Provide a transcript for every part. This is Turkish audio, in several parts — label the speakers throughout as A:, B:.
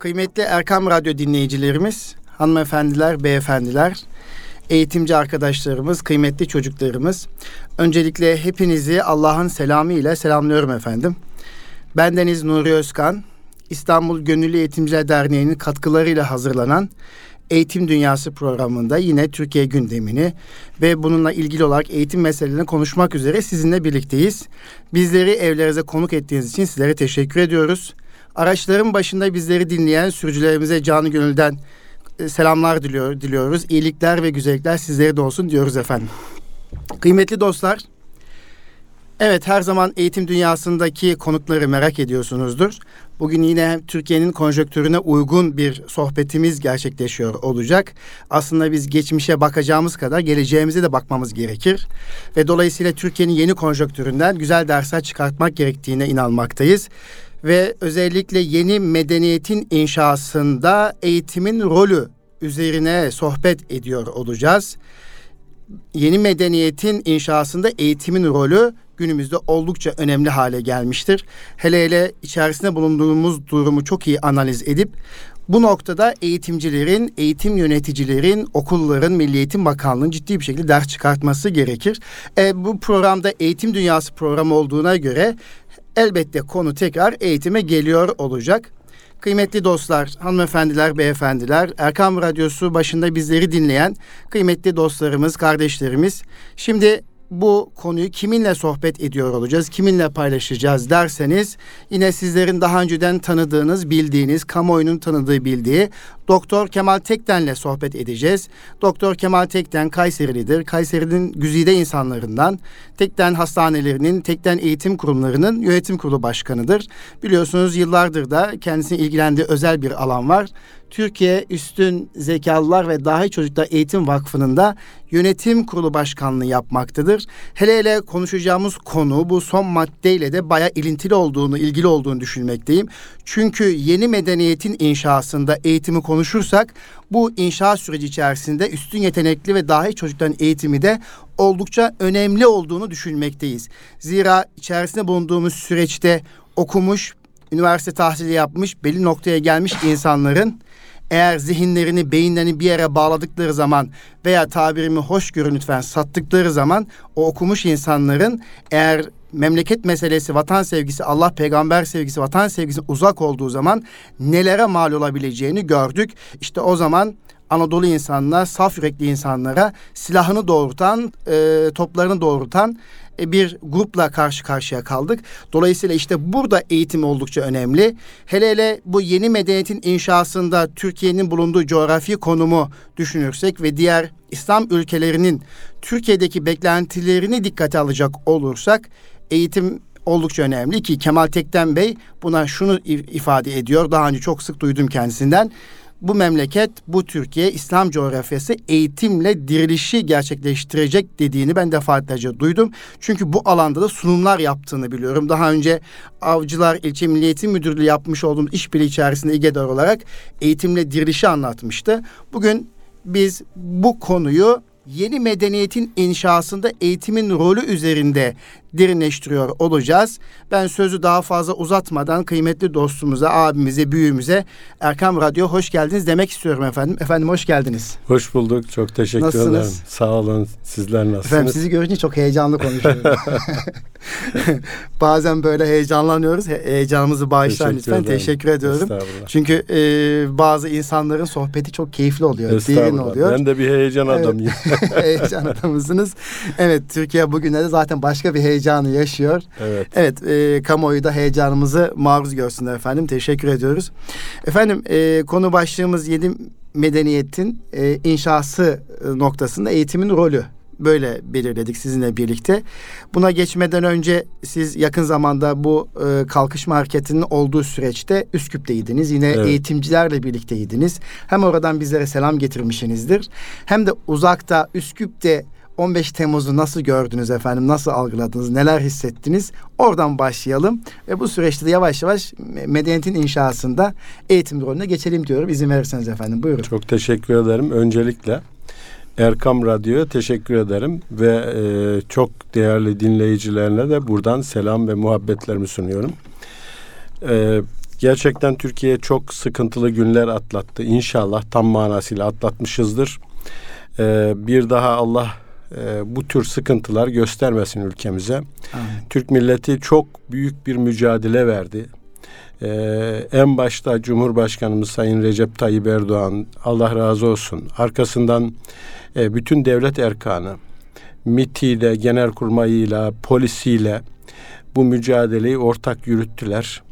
A: Kıymetli Erkam Radyo dinleyicilerimiz, hanımefendiler, beyefendiler, eğitimci arkadaşlarımız, kıymetli çocuklarımız. Öncelikle hepinizi Allah'ın selamı ile selamlıyorum efendim. Bendeniz Nuri Özkan, İstanbul Gönüllü Eğitimciler Derneği'nin katkılarıyla hazırlanan Eğitim Dünyası programında yine Türkiye gündemini ve bununla ilgili olarak eğitim meselelerini konuşmak üzere sizinle birlikteyiz. Bizleri evlerinize konuk ettiğiniz için sizlere teşekkür ediyoruz. Araçların başında bizleri dinleyen sürücülerimize canı gönülden e, selamlar diliyor, diliyoruz. İyilikler ve güzellikler sizlere de olsun diyoruz efendim. Kıymetli dostlar, evet her zaman eğitim dünyasındaki konukları merak ediyorsunuzdur. Bugün yine Türkiye'nin konjöktürüne uygun bir sohbetimiz gerçekleşiyor olacak. Aslında biz geçmişe bakacağımız kadar geleceğimize de bakmamız gerekir. Ve dolayısıyla Türkiye'nin yeni konjöktüründen güzel dersler çıkartmak gerektiğine inanmaktayız ve özellikle yeni medeniyetin inşasında eğitimin rolü üzerine sohbet ediyor olacağız. Yeni medeniyetin inşasında eğitimin rolü günümüzde oldukça önemli hale gelmiştir. Hele hele içerisinde bulunduğumuz durumu çok iyi analiz edip bu noktada eğitimcilerin, eğitim yöneticilerin, okulların, Milli Eğitim Bakanlığı'nın ciddi bir şekilde ders çıkartması gerekir. E, bu programda eğitim dünyası programı olduğuna göre elbette konu tekrar eğitime geliyor olacak. Kıymetli dostlar, hanımefendiler, beyefendiler, Erkam Radyosu başında bizleri dinleyen kıymetli dostlarımız, kardeşlerimiz. Şimdi bu konuyu kiminle sohbet ediyor olacağız, kiminle paylaşacağız derseniz yine sizlerin daha önceden tanıdığınız, bildiğiniz, kamuoyunun tanıdığı, bildiği Doktor Kemal Tekten'le sohbet edeceğiz. Doktor Kemal Tekten Kayserilidir. Kayseri'nin güzide insanlarından, Tekten hastanelerinin, Tekten eğitim kurumlarının yönetim kurulu başkanıdır. Biliyorsunuz yıllardır da kendisini ilgilendiği özel bir alan var. Türkiye Üstün Zekalılar ve Dahi Çocuklar Eğitim Vakfı'nın da yönetim kurulu başkanlığı yapmaktadır. Hele hele konuşacağımız konu bu son maddeyle de baya ilintili olduğunu, ilgili olduğunu düşünmekteyim. Çünkü yeni medeniyetin inşasında eğitimi konuşursak bu inşaat süreci içerisinde üstün yetenekli ve dahi çocukların eğitimi de oldukça önemli olduğunu düşünmekteyiz. Zira içerisinde bulunduğumuz süreçte okumuş, üniversite tahsili yapmış, belli noktaya gelmiş insanların eğer zihinlerini, beyinlerini bir yere bağladıkları zaman veya tabirimi hoş görün lütfen sattıkları zaman o okumuş insanların eğer memleket meselesi, vatan sevgisi, Allah peygamber sevgisi, vatan sevgisi uzak olduğu zaman nelere mal olabileceğini gördük. İşte o zaman Anadolu insanlar, saf yürekli insanlara silahını doğrultan, e, toplarını doğrultan bir grupla karşı karşıya kaldık. Dolayısıyla işte burada eğitim oldukça önemli. Hele hele bu yeni medeniyetin inşasında Türkiye'nin bulunduğu coğrafi konumu düşünürsek ve diğer İslam ülkelerinin Türkiye'deki beklentilerini dikkate alacak olursak eğitim oldukça önemli ki Kemal Tekten Bey buna şunu ifade ediyor. Daha önce çok sık duydum kendisinden bu memleket, bu Türkiye İslam coğrafyası eğitimle dirilişi gerçekleştirecek dediğini ben defaatlerce duydum. Çünkü bu alanda da sunumlar yaptığını biliyorum. Daha önce Avcılar İlçe Milli Eğitim Müdürlüğü yapmış olduğumuz işbirliği içerisinde İGEDAR olarak eğitimle dirilişi anlatmıştı. Bugün biz bu konuyu yeni medeniyetin inşasında eğitimin rolü üzerinde derinleştiriyor olacağız. Ben sözü daha fazla uzatmadan kıymetli dostumuza, abimize, büyüğümüze Erkam Radyo hoş geldiniz demek istiyorum efendim. Efendim hoş geldiniz.
B: Hoş bulduk. Çok teşekkür Nasılsınız? ederim. Sağ olun. Sizler nasılsınız?
A: Efendim sizi görünce çok heyecanlı konuşuyorum. Bazen böyle heyecanlanıyoruz. He- heyecanımızı bağışlayın lütfen. Ederim. Teşekkür ediyorum. Çünkü e, bazı insanların sohbeti çok keyifli oluyor. Derin oluyor.
B: Ben de bir heyecan adamıyım.
A: heyecan adamısınız. Evet Türkiye bugünlerde zaten başka bir heyecan heyecanı yaşıyor. Evet. Evet e, kamuoyu da heyecanımızı maruz görsünler efendim. Teşekkür ediyoruz. Efendim e, konu başlığımız yedi medeniyetin e, inşası noktasında eğitimin rolü böyle belirledik sizinle birlikte. Buna geçmeden önce siz yakın zamanda bu e, kalkışma hareketinin olduğu süreçte Üsküp'teydiniz. Yine evet. eğitimcilerle birlikteydiniz. Hem oradan bizlere selam getirmişsinizdir. Hem de uzakta Üsküp'te 15 Temmuz'u nasıl gördünüz efendim? Nasıl algıladınız? Neler hissettiniz? Oradan başlayalım ve bu süreçte de yavaş yavaş medeniyetin inşasında eğitim rolüne geçelim diyorum. İzin verirseniz efendim. Buyurun.
B: Çok teşekkür ederim. Öncelikle Erkam Radyo'ya teşekkür ederim ve e, çok değerli dinleyicilerine de buradan selam ve muhabbetlerimi sunuyorum. E, Gerçekten Türkiye çok sıkıntılı günler atlattı. İnşallah tam manasıyla atlatmışızdır. Ee, bir daha Allah e, bu tür sıkıntılar göstermesin ülkemize.
A: Amin.
B: Türk milleti çok büyük bir mücadele verdi. Ee, en başta Cumhurbaşkanımız Sayın Recep Tayyip Erdoğan Allah razı olsun. Arkasından e, bütün devlet erkanı MİT'iyle, genelkurmayıyla, polisiyle bu mücadeleyi ortak yürüttüler.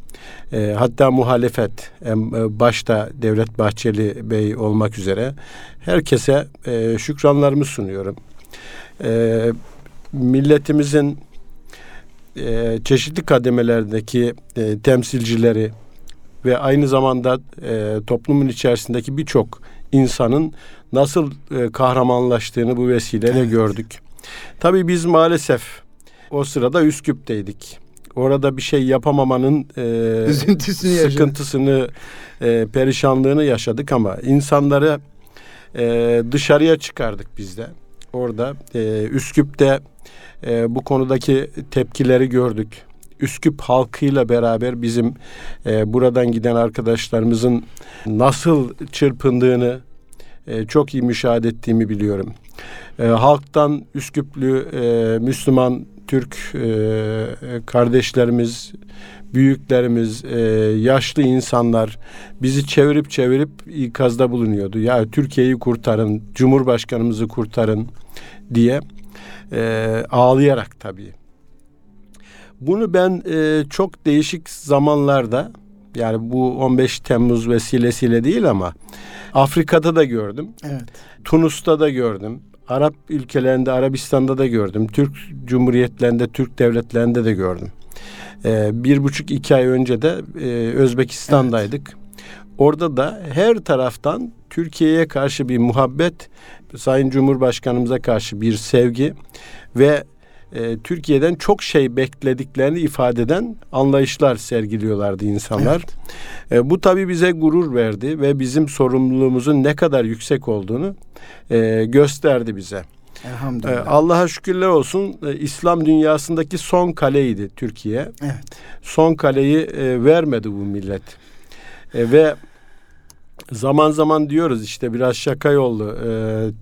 B: E, hatta muhalefet e, başta Devlet Bahçeli Bey olmak üzere herkese e, şükranlarımı sunuyorum. E, milletimizin e, çeşitli kademelerdeki e, temsilcileri ve aynı zamanda e, toplumun içerisindeki birçok insanın nasıl e, kahramanlaştığını bu vesileyle
A: Evet.
B: gördük. Tabii biz maalesef o sırada Üsküp'teydik. Orada bir şey yapamamanın e,
A: Üzüntüsünü
B: sıkıntısını, e, perişanlığını yaşadık ama insanları e, dışarıya çıkardık biz de. Orada e, Üsküp'te e, bu konudaki tepkileri gördük. Üsküp halkıyla beraber bizim e, buradan giden arkadaşlarımızın nasıl çırpındığını e, çok iyi müşahede ettiğimi biliyorum. E, halktan Üsküplü e, Müslüman Türk e, kardeşlerimiz, büyüklerimiz, e, yaşlı insanlar bizi çevirip çevirip ikazda bulunuyordu. Ya Türkiye'yi kurtarın, Cumhurbaşkanımızı kurtarın diye e, ağlayarak tabii. Bunu ben e, çok değişik zamanlarda yani bu 15 Temmuz vesilesiyle değil ama Afrika'da da gördüm.
A: Evet.
B: Tunus'ta da gördüm. Arap ülkelerinde, Arabistan'da da gördüm. Türk Cumhuriyetlerinde, Türk devletlerinde de gördüm. Ee, bir buçuk iki ay önce de e, Özbekistan'daydık. Orada da her taraftan Türkiye'ye karşı bir muhabbet, Sayın Cumhurbaşkanımıza karşı bir sevgi ve e, Türkiye'den çok şey beklediklerini ifade eden anlayışlar sergiliyorlardı insanlar. E, bu tabii bize gurur verdi ve bizim sorumluluğumuzun ne kadar yüksek olduğunu e, gösterdi bize. E,
A: Elhamdülillah.
B: Allah'a şükürler olsun e, İslam dünyasındaki son kaleydi Türkiye.
A: evet.
B: Son kaleyi e, vermedi bu millet. E, ve zaman zaman diyoruz işte biraz şaka yollu. E,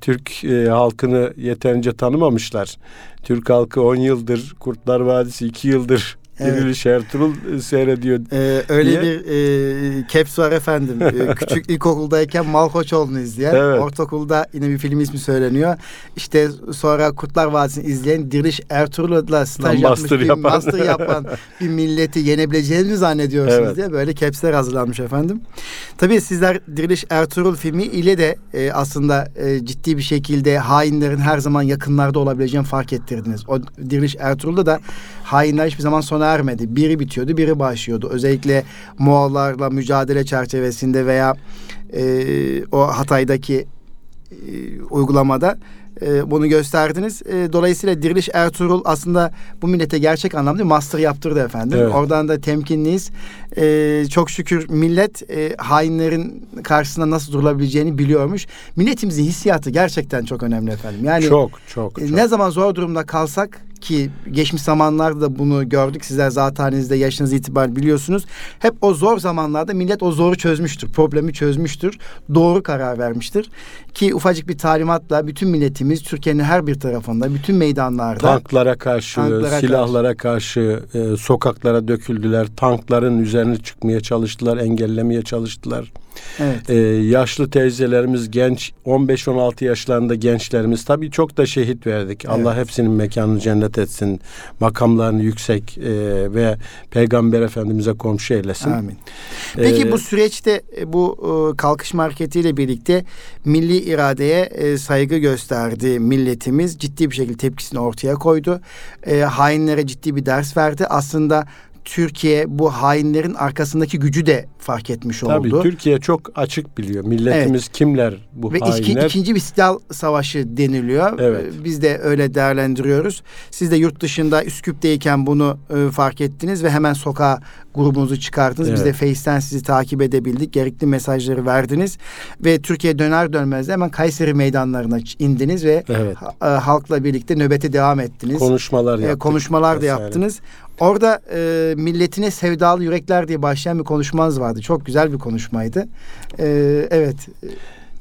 B: Türk e, halkını yeterince tanımamışlar. Türk halkı 10 yıldır, Kurtlar Vadisi 2 yıldır
A: Evet.
B: Diriliş Ertuğrul e, seyrediyor.
A: Ee, öyle
B: diye.
A: bir e, caps var efendim. Ee, küçük ilkokuldayken Malkoçoğlu'nu izleyen.
B: Evet.
A: Ortaokulda yine bir film ismi söyleniyor. İşte sonra Kurtlar Vadisi'ni izleyen Diriliş Ertuğrul'la staj
B: Lan
A: yapmış bir
B: yapan.
A: master yapan bir milleti yenebileceğinizi mi zannediyorsunuz
B: Evet.
A: diye böyle capsler hazırlanmış efendim. Tabii sizler Diriliş Ertuğrul filmi ile de e, aslında e, ciddi bir şekilde hainlerin her zaman yakınlarda olabileceğini fark ettirdiniz. O Diriliş Ertuğrul'da da hainler hiçbir zaman sona ermedi. Biri bitiyordu, biri başlıyordu. Özellikle Moğollarla mücadele çerçevesinde veya e, o Hatay'daki e, uygulamada e, bunu gösterdiniz. E, dolayısıyla Diriliş Ertuğrul aslında bu millete gerçek anlamda master yaptırdı efendim.
B: Evet.
A: Oradan da temkinliyiz. E, çok şükür millet e, hainlerin karşısında nasıl durulabileceğini biliyormuş. Milletimizin hissiyatı gerçekten çok önemli efendim. Yani
B: çok çok
A: e,
B: çok.
A: Ne zaman zor durumda kalsak ki geçmiş zamanlarda da bunu gördük. Sizler zaten halinizde yaşınız itibariyle biliyorsunuz. Hep o zor zamanlarda millet o zoru çözmüştür. Problemi çözmüştür. Doğru karar vermiştir. Ki ufacık bir talimatla bütün milletimiz Türkiye'nin her bir tarafında, bütün meydanlarda
B: Tanklara karşı,
A: Tanklara
B: silahlara karşı, e, sokaklara döküldüler. Tankların üzerine çıkmaya çalıştılar, engellemeye çalıştılar.
A: Evet,
B: E, yaşlı teyzelerimiz, genç 15-16 yaşlarında gençlerimiz tabii çok da şehit verdik. Allah
A: Evet.
B: hepsinin mekanını cennet etsin. Makamlarını yüksek e, ve Peygamber Efendimiz'e komşu eylesin.
A: amin. Peki
B: E,
A: bu süreçte e, bu e, kalkışma hareketiyle birlikte milli iradeye e, saygı gösterdi milletimiz. Ciddi bir şekilde tepkisini ortaya koydu. E, hainlere ciddi bir ders verdi. Aslında Türkiye bu hainlerin arkasındaki gücü de fark etmiş
B: Tabii
A: oldu.
B: Türkiye çok açık biliyor. Milletimiz kimler bu
A: Ve iki,
B: hainler?
A: ikinci bir istiklal savaşı deniliyor.
B: Evet.
A: Ee, Biz de öyle değerlendiriyoruz. Siz de yurt dışında Üsküp'teyken bunu e, fark ettiniz ve hemen sokağa grubunuzu çıkardınız. Biz de
B: Evet.
A: Face'ten sizi takip edebildik. Gerekli mesajları verdiniz. Ve Türkiye döner dönmez de hemen Kayseri meydanlarına indiniz ve
B: Evet.
A: e, halkla birlikte nöbete devam ettiniz.
B: Konuşmalar
A: E,
B: yaptık.
A: konuşmalar da yaptınız. Orada e, milletine sevdalı yürekler diye başlayan bir konuşmanız vardı. Çok güzel bir konuşmaydı. E, evet.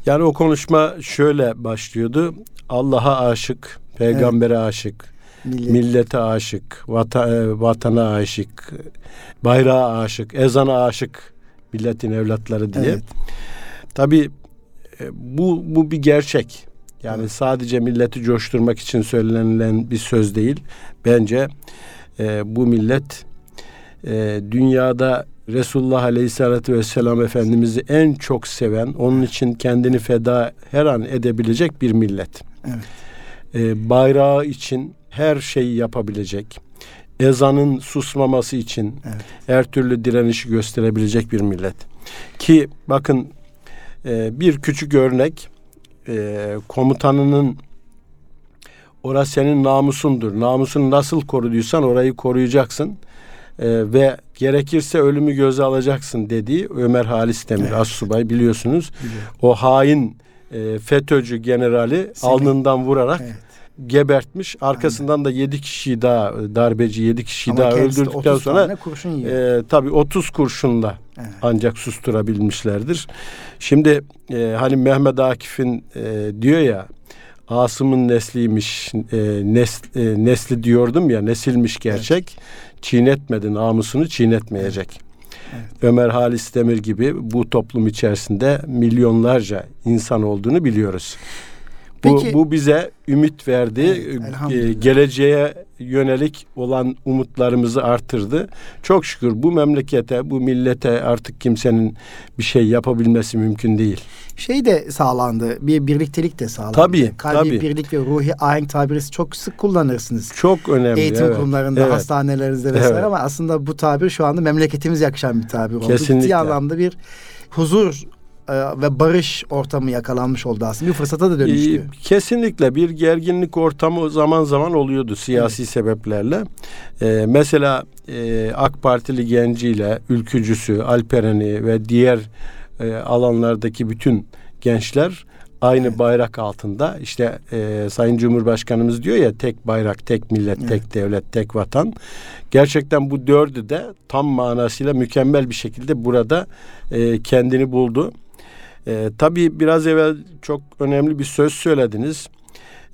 B: Yani o konuşma şöyle başlıyordu. Allah'a aşık, peygambere aşık,
A: Millet.
B: millete aşık, vata, e, vatana aşık, bayrağa aşık, ezana aşık milletin evlatları diye.
A: Evet.
B: Tabii e, bu bu bir gerçek. Yani
A: Evet.
B: sadece milleti coşturmak için söylenilen bir söz değil. Bence e, bu millet e, dünyada Resulullah Aleyhisselatü Vesselam Efendimiz'i en çok seven, onun için kendini feda her an edebilecek bir millet.
A: Evet.
B: E, bayrağı için her şeyi yapabilecek, ezanın susmaması için
A: Evet.
B: her türlü direnişi gösterebilecek bir millet. Ki bakın e, bir küçük örnek e, komutanının orası senin namusundur. Namusunu nasıl koruduysan orayı koruyacaksın. E, ve gerekirse ölümü göze alacaksın dediği Ömer Halis Demir
A: Evet.
B: Assubay biliyorsunuz.
A: Biliyorum.
B: O hain e, FETÖ'cü generali
A: Semih.
B: alnından vurarak
A: Evet.
B: gebertmiş. Arkasından da yedi kişi daha darbeci yedi kişi
A: Ama
B: daha öldürdükten
A: 30
B: sonra e, tabii 30 kurşunla
A: Evet.
B: ancak susturabilmişlerdir. Şimdi e, hani Mehmet Akif'in e, diyor ya Asım'ın nesliymiş e, nes, e, nesli diyordum ya nesilmiş gerçek. Çiğnetmedi namusunu çiğnetmeyecek.
A: Evet.
B: Ömer Halis Demir gibi bu toplum içerisinde milyonlarca insan olduğunu biliyoruz. Bu,
A: Peki-
B: bu bize ümit verdi.
A: Evet,
B: geleceğe yönelik olan umutlarımızı artırdı. Çok şükür bu memlekete, bu millete artık kimsenin bir şey yapabilmesi mümkün değil.
A: Şey de sağlandı. Bir birliktelik de sağlandı.
B: Tabii,
A: Kalbi
B: tabii.
A: birlik ve ruhi ahenk tabiri çok sık kullanırsınız.
B: Çok önemli.
A: Eğitim
B: evet.
A: kurumlarında,
B: Evet.
A: hastanelerinizde vesaire
B: Evet.
A: ama aslında bu tabir şu anda memleketimiz yakışan bir tabir oldu.
B: Kesinlikle.
A: Ciddi anlamda bir huzur ve barış ortamı yakalanmış oldu aslında. Bir fırsata da dönüştü.
B: Ee, Kesinlikle bir gerginlik ortamı zaman zaman oluyordu siyasi sebeplerle. Ee, mesela e, AK Partili genciyle ülkücüsü, Alperen'i ve diğer e, alanlardaki bütün gençler aynı
A: Evet.
B: bayrak altında işte e, Sayın Cumhurbaşkanımız diyor ya tek bayrak, tek millet,
A: Evet.
B: tek devlet, tek vatan. Gerçekten bu dördü de tam manasıyla mükemmel bir şekilde burada e, kendini buldu. E, tabii biraz evvel çok önemli bir söz söylediniz.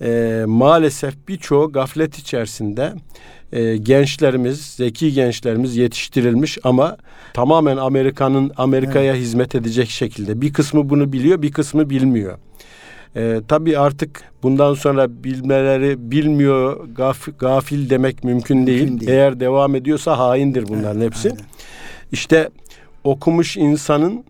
B: E, maalesef birçoğu gaflet içerisinde e, gençlerimiz, zeki gençlerimiz yetiştirilmiş ama tamamen Amerika'nın Amerika'ya hizmet edecek şekilde. Bir kısmı bunu biliyor, bir kısmı bilmiyor. E, tabii artık bundan sonra bilmeleri bilmiyor, gaf, gafil demek mümkün, değil.
A: değil.
B: Eğer devam ediyorsa haindir bunların
A: Evet,
B: hepsi.
A: aynen.
B: İşte okumuş insanın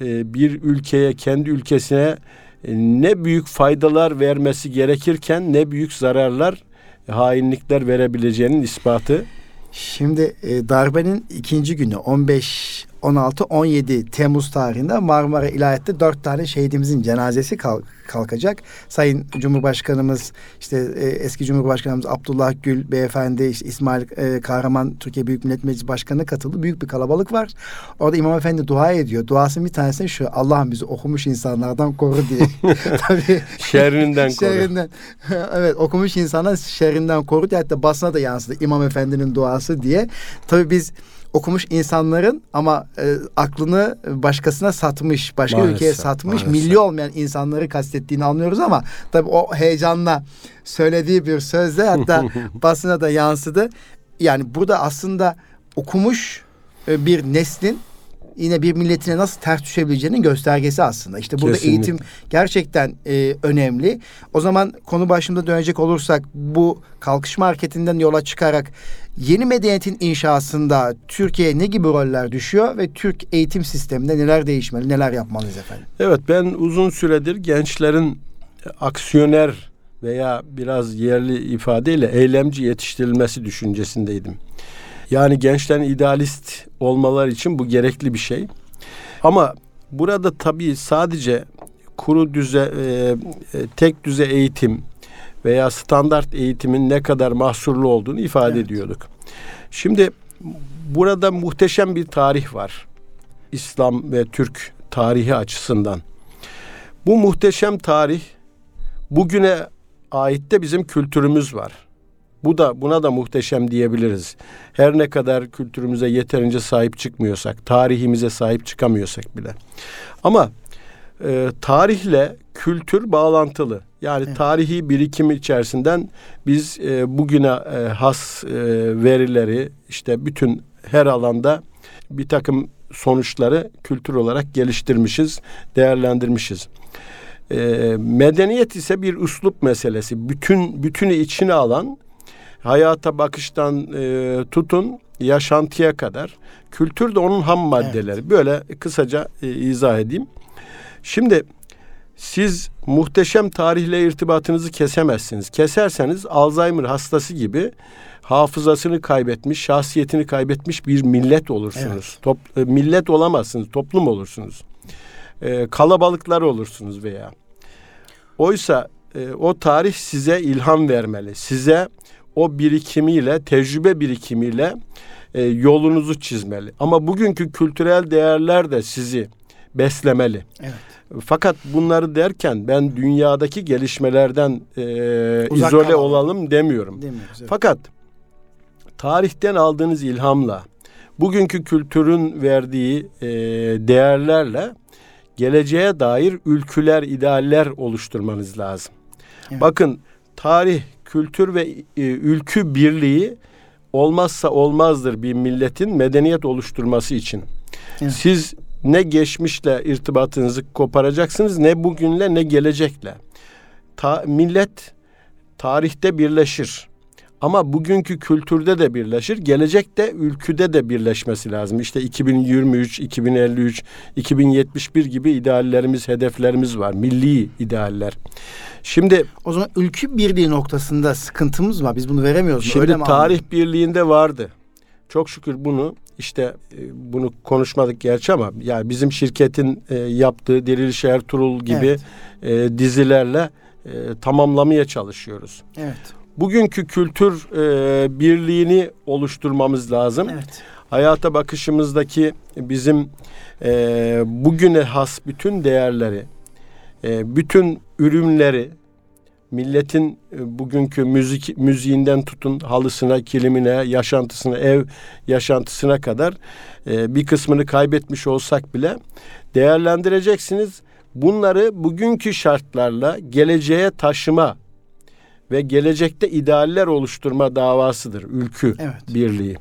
B: e, bir ülkeye, kendi ülkesine e, ne büyük faydalar vermesi gerekirken ne büyük zararlar, hainlikler verebileceğinin ispatı.
A: Şimdi e, darbenin ikinci günü 15 16 17 Temmuz tarihinde Marmara İlahiyat'ta dört tane şehidimizin cenazesi kalk- kalkacak. Sayın Cumhurbaşkanımız işte e, eski Cumhurbaşkanımız Abdullah Gül beyefendi işte İsmail e, Kahraman Türkiye Büyük Millet Meclisi Başkanı katıldı. Büyük bir kalabalık var. Orada İmam Efendi dua ediyor. Duasının bir tanesi şu Allah'ım bizi okumuş insanlardan koru diye. Tabii
B: Şerrinden koru.
A: Şerrinden. evet okumuş insana şerrinden koru diye hatta basına da yansıdı İmam Efendi'nin duası diye. Tabii biz okumuş insanların ama e, aklını başkasına satmış, başka
B: Maalesef,
A: ülkeye satmış,
B: maalesef.
A: milli olmayan insanları kastettiğini anlıyoruz ama tabii o heyecanla söylediği bir sözle hatta basına da yansıdı. Yani burada aslında okumuş e, bir neslin yine bir milletine nasıl ters düşebileceğinin göstergesi aslında. İşte burada
B: Kesinlikle.
A: eğitim gerçekten e, önemli. O zaman konu başında dönecek olursak bu kalkışma hareketinden yola çıkarak yeni medeniyetin inşasında Türkiye ne gibi roller düşüyor ve Türk eğitim sisteminde neler değişmeli, neler yapmalıyız efendim?
B: Evet ben uzun süredir gençlerin aksiyoner veya biraz yerli ifadeyle eylemci yetiştirilmesi düşüncesindeydim. Yani gençlerin idealist olmaları için bu gerekli bir şey. Ama burada tabii sadece kuru düze e, e, tek düze eğitim veya standart eğitimin ne kadar mahsurlu olduğunu ifade
A: Evet.
B: ediyorduk. Şimdi burada muhteşem bir tarih var. İslam ve Türk tarihi açısından. Bu muhteşem tarih bugüne ait de bizim kültürümüz var. Bu da buna da muhteşem diyebiliriz. Her ne kadar kültürümüze yeterince sahip çıkmıyorsak, tarihimize sahip çıkamıyorsak bile. Ama e, tarihle kültür bağlantılı. Yani
A: Evet.
B: tarihi birikimi içerisinden biz e, bugüne e, has e, verileri işte bütün her alanda bir takım sonuçları kültür olarak geliştirmişiz, değerlendirmişiz. E, medeniyet ise bir üslup meselesi. Bütün bütünü içine alan hayata bakıştan e, tutun yaşantıya kadar kültür de onun ham maddeleri. Böyle kısaca e, izah edeyim. Şimdi siz muhteşem tarihle irtibatınızı kesemezsiniz. Keserseniz Alzheimer hastası gibi hafızasını kaybetmiş, şahsiyetini kaybetmiş bir millet olursunuz. Top, e, millet olamazsınız, toplum olursunuz. E, kalabalıklar olursunuz veya. Oysa e, o tarih size ilham vermeli. Size o birikimiyle, tecrübe birikimiyle e, yolunuzu çizmeli. Ama bugünkü kültürel değerler de sizi beslemeli.
A: Evet.
B: Fakat bunları derken ben dünyadaki gelişmelerden e,
A: Uzak
B: izole
A: kalalım.
B: olalım demiyorum.
A: Demiyoruz. Evet.
B: Fakat tarihten aldığınız ilhamla, bugünkü kültürün verdiği e, değerlerle geleceğe dair ülküler, idealler oluşturmanız lazım.
A: Evet.
B: Bakın tarih, kültür ve e, ülkü birliği olmazsa olmazdır bir milletin medeniyet oluşturması için.
A: Evet.
B: Siz ne geçmişle irtibatınızı koparacaksınız ne bugünle ne gelecekle. Ta, millet tarihte birleşir. Ama bugünkü kültürde de birleşir. Gelecekte ülküde de birleşmesi lazım. İşte 2023, 2053, 2071 gibi ideallerimiz, hedeflerimiz var. Milli idealler. Şimdi
A: O zaman ülkü birliği noktasında sıkıntımız var. Biz bunu veremiyoruz.
B: Şimdi
A: Öyle mi
B: tarih
A: anladım?
B: birliğinde vardı. Çok şükür bunu işte e, bunu konuşmadık gerçi ama yani bizim şirketin e, yaptığı Diriliş Ertuğrul gibi e, dizilerle e, tamamlamaya çalışıyoruz.
A: Evet.
B: Bugünkü kültür e, birliğini oluşturmamız lazım.
A: Evet.
B: Hayata bakışımızdaki bizim e, bugüne has bütün değerleri, e, bütün ürünleri, milletin e, bugünkü müzik müziğinden tutun halısına, kilimine, yaşantısına, ev yaşantısına kadar e, bir kısmını kaybetmiş olsak bile değerlendireceksiniz. Bunları bugünkü şartlarla geleceğe taşıma ve gelecekte idealler oluşturma davasıdır ülkü
A: Evet.
B: birliği.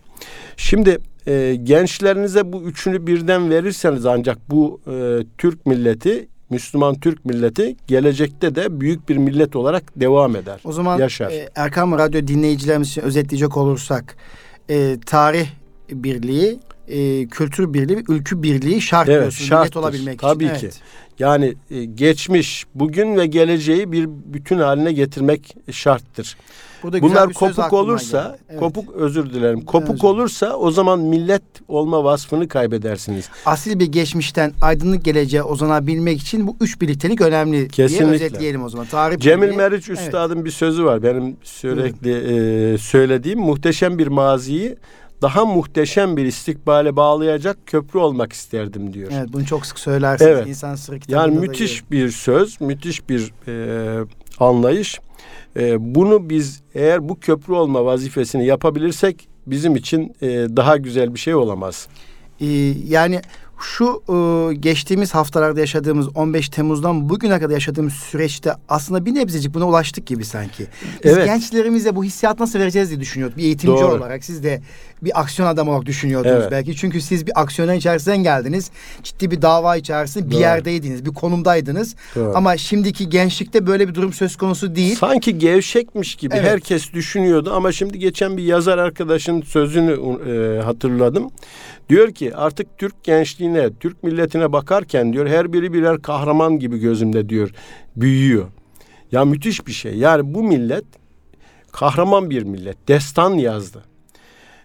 B: Şimdi e, gençlerinize bu üçünü birden verirseniz ancak bu e, Türk milleti Müslüman Türk milleti gelecekte de büyük bir millet olarak devam eder.
A: O zaman
B: Yaşar.
A: e, Erkam Radyo dinleyicilerimiz için özetleyecek olursak e, tarih birliği, e, kültür birliği, ülkü birliği şart
B: Evet,
A: diyorsunuz
B: şarttır.
A: millet olabilmek
B: Tabii
A: için.
B: ki.
A: Evet.
B: Yani e, geçmiş, bugün ve geleceği bir bütün haline getirmek şarttır.
A: Burada
B: Bunlar kopuk olursa.
A: Evet.
B: kopuk özür dilerim. Kopuk
A: özür
B: olursa o zaman millet olma vasfını kaybedersiniz.
A: Asil bir geçmişten aydınlık geleceğe uzanabilmek için bu üç birliktelik önemli
B: Kesinlikle.
A: diye özetleyelim o zaman. Tarih
B: Cemil
A: birliği-
B: Meriç
A: Evet.
B: Üstad'ın bir sözü var. Benim sürekli e, söylediğim muhteşem bir maziyi daha muhteşem bir istikbale bağlayacak köprü olmak isterdim diyor.
A: Evet bunu çok sık söylersiniz.
B: Evet.
A: İnsan Sırrı kitabında
B: Yani
A: da
B: müthiş bir söz, müthiş bir e, anlayış. E, bunu biz eğer bu köprü olma vazifesini yapabilirsek bizim için e, daha güzel bir şey olamaz.
A: Ee, yani şu e, geçtiğimiz haftalarda yaşadığımız 15 Temmuz'dan bugüne kadar yaşadığımız süreçte aslında bir nebzecik buna ulaştık gibi sanki. Biz
B: Evet.
A: gençlerimize bu hissiyat nasıl vereceğiz diye düşünüyorduk. Bir eğitimci
B: Doğru.
A: olarak siz de bir aksiyon adamı olarak düşünüyordunuz
B: Evet.
A: belki. Çünkü siz bir aksiyonun içerisinden geldiniz. Ciddi bir dava içerisinde bir
B: Doğru.
A: yerdeydiniz, bir konumdaydınız.
B: Doğru.
A: Ama şimdiki gençlikte böyle bir durum söz konusu değil.
B: Sanki gevşekmiş gibi
A: Evet.
B: herkes düşünüyordu ama şimdi geçen bir yazar arkadaşın sözünü e, hatırladım. Diyor ki artık Türk gençliğine, Türk milletine bakarken diyor her biri birer kahraman gibi gözümde diyor büyüyor. Ya müthiş bir şey. Yani bu millet kahraman bir millet. Destan yazdı.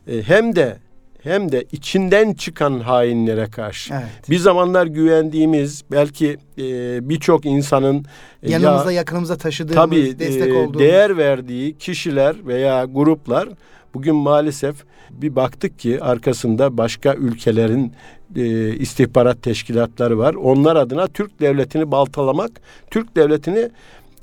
B: E, hem de hem de içinden çıkan hainlere karşı.
A: Evet.
B: Bir zamanlar güvendiğimiz belki e, birçok insanın e, ya-
A: Yanımızda yakınımızda taşıdığımız,
B: tabii
A: destek
B: e,
A: olduğumuz.
B: değer verdiği kişiler veya gruplar bugün maalesef bir baktık ki arkasında başka ülkelerin e, istihbarat teşkilatları var. Onlar adına Türk devletini baltalamak, Türk devletini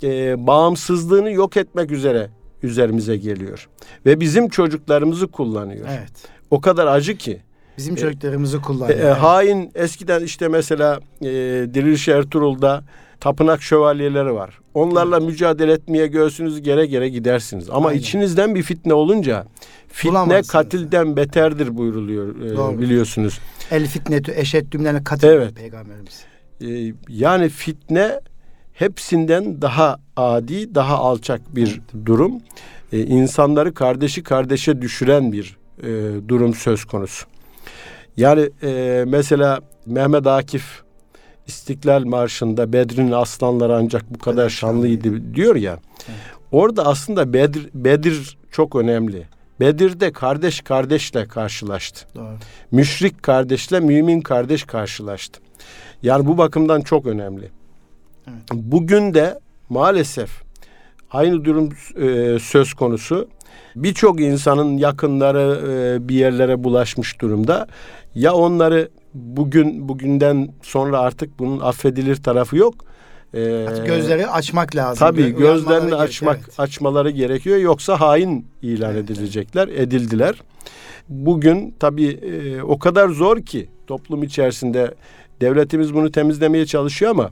B: e, bağımsızlığını yok etmek üzere üzerimize geliyor. Ve bizim çocuklarımızı kullanıyor.
A: Evet.
B: O kadar acı ki.
A: Bizim
B: E,
A: çocuklarımızı
B: E,
A: kullanıyor.
B: e,
A: Evet.
B: hain eskiden işte mesela e, Diriliş Ertuğrul'da tapınak şövalyeleri var. Onlarla mücadele etmeye göğsünüzü gere gere gidersiniz. Ama
A: Aynen.
B: içinizden bir fitne olunca fitne katilden beterdir buyuruluyor e,
A: Doğru.
B: biliyorsunuz.
A: El fitnetü eşeddümlerine katil
B: Evet.
A: peygamberimiz.
B: E, yani fitne hepsinden daha adi, daha alçak bir durum. E, insanları kardeşi kardeşe düşüren bir e, durum söz konusu. Yani e, mesela Mehmet Akif İstiklal Marşı'nda Bedir'in aslanları ancak bu kadar şanlıydı diyor ya.
A: Evet.
B: Orada aslında Bedir, Bedir çok önemli. Bedir'de kardeş kardeşle karşılaştı.
A: Doğru.
B: Müşrik kardeşle mümin kardeş karşılaştı. Yani bu bakımdan çok önemli.
A: Evet.
B: Bugün de maalesef aynı durum e, söz konusu. Birçok insanın yakınları e, bir yerlere bulaşmış durumda. Ya onları bugün bugünden sonra artık bunun affedilir tarafı yok. E,
A: Artık gözleri açmak lazım.
B: Tabii
A: Gö-
B: gözlerini açmak
A: gerek, evet.
B: açmaları gerekiyor yoksa hain ilan
A: Evet,
B: edilecekler, edildiler. Bugün tabii e, o kadar zor ki toplum içerisinde devletimiz bunu temizlemeye çalışıyor ama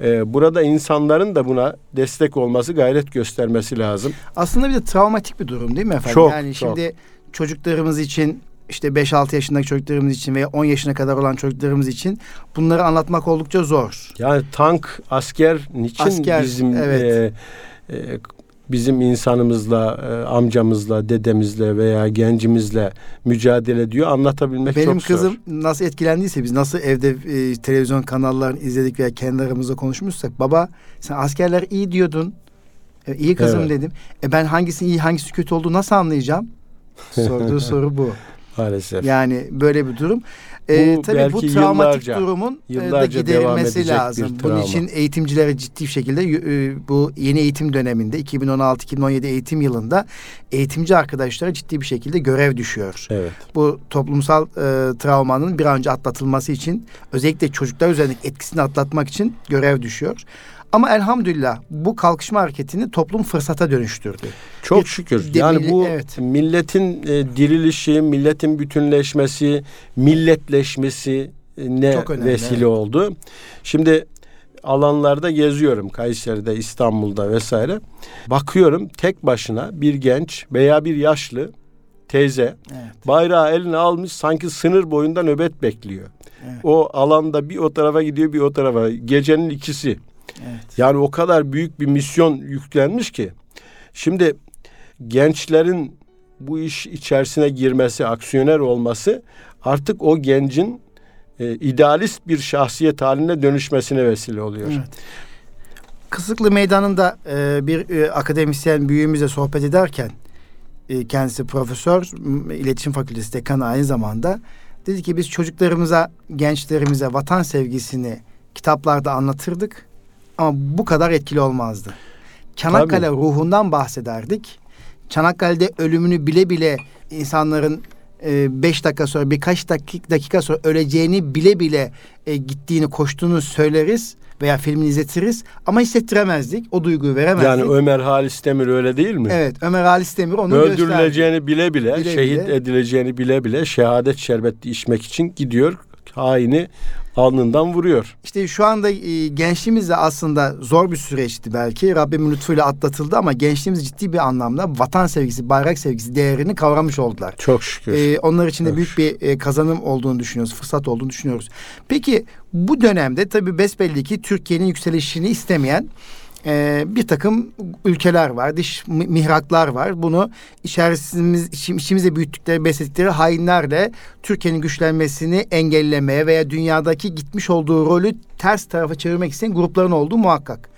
B: e, burada insanların da buna destek olması, gayret göstermesi lazım.
A: Aslında bir de travmatik bir durum değil mi efendim?
B: Çok,
A: yani
B: çok.
A: şimdi çocuklarımız için işte 5-6 yaşındaki çocuklarımız için veya 10 yaşına kadar olan çocuklarımız için bunları anlatmak oldukça zor.
B: Yani tank, asker niçin
A: Asker,
B: bizim
A: evet.
B: e, e, bizim insanımızla, e, amcamızla, dedemizle veya gencimizle mücadele ediyor anlatabilmek
A: Benim
B: çok
A: kızım
B: zor.
A: nasıl etkilendiyse biz nasıl evde e, televizyon kanallarını izledik veya kendi aramızda konuşmuşsak baba sen askerler iyi diyordun. E, iyi kızım
B: Evet.
A: dedim. E ben hangisinin iyi hangisi kötü olduğunu nasıl anlayacağım? Sorduğu soru bu.
B: Maalesef.
A: Yani böyle bir durum.
B: Bu
A: tabii bu travmatik
B: yıllarca-
A: durumun e, da
B: yıllarca devam
A: giderilmesi lazım. Bunun için eğitimcilere ciddi bir şekilde e, bu yeni eğitim döneminde 2016-2017 eğitim yılında eğitimci arkadaşlara ciddi bir şekilde görev düşüyor.
B: Evet.
A: Bu toplumsal e, travmanın bir an önce atlatılması için özellikle çocuklar üzerindeki etkisini atlatmak için görev düşüyor. Ama elhamdülillah bu kalkışma hareketini toplum fırsata dönüştürdü.
B: Çok
A: Bir
B: şükür.
A: de
B: Yani bu
A: evet.
B: milletin e, dirilişi, milletin bütünleşmesi, milletleşmesi e, ne
A: önemli,
B: vesile
A: evet.
B: oldu. Şimdi alanlarda geziyorum Kayseri'de, İstanbul'da vesaire. Bakıyorum tek başına bir genç veya bir yaşlı teyze
A: Evet.
B: bayrağı eline almış sanki sınır boyunda nöbet bekliyor.
A: Evet.
B: O alanda bir o tarafa gidiyor bir o tarafa. Gecenin ikisi.
A: Evet.
B: Yani o kadar büyük bir misyon yüklenmiş ki. Şimdi gençlerin bu iş içerisine girmesi, aksiyoner olması artık o gencin e, idealist bir şahsiyet haline dönüşmesine vesile oluyor.
A: Evet. Kısıklı Meydanı'nda e, bir e, akademisyen büyüğümüzle sohbet ederken e, kendisi profesör, iletişim fakültesi dekanı aynı zamanda dedi ki biz çocuklarımıza, gençlerimize vatan sevgisini kitaplarda anlatırdık ama bu kadar etkili olmazdı. Çanakkale ruhundan bahsederdik. Çanakkale'de ölümünü bile bile insanların e, beş dakika sonra birkaç dakika, dakika sonra öleceğini bile bile e, gittiğini koştuğunu söyleriz veya filmini izletiriz ama hissettiremezdik. O duyguyu veremezdik.
B: Yani Ömer Halis Demir öyle değil mi?
A: evet Ömer Halis Demir onu gösterdi.
B: Öldürüleceğini bile bile,
A: Bile
B: şehit
A: bile.
B: edileceğini bile bile şehadet şerbeti içmek için gidiyor. Haini alnından vuruyor.
A: İşte şu anda e, gençliğimiz de aslında zor bir süreçti belki. Rabbimin lütfuyla atlatıldı ama gençliğimiz ciddi bir anlamda vatan sevgisi, bayrak sevgisi değerini kavramış oldular.
B: Çok şükür.
A: Ee, onlar için de
B: Evet.
A: büyük bir e, kazanım olduğunu düşünüyoruz, fırsat olduğunu düşünüyoruz. Peki bu dönemde tabii besbelli ki Türkiye'nin yükselişini istemeyen e, bir takım ülkeler var, dış mi- mihraklar var. Bunu içerisimiz, içim- içimizde büyüttükleri, besledikleri hainlerle Türkiye'nin güçlenmesini engellemeye veya dünyadaki gitmiş olduğu rolü ters tarafa çevirmek isteyen grupların olduğu muhakkak.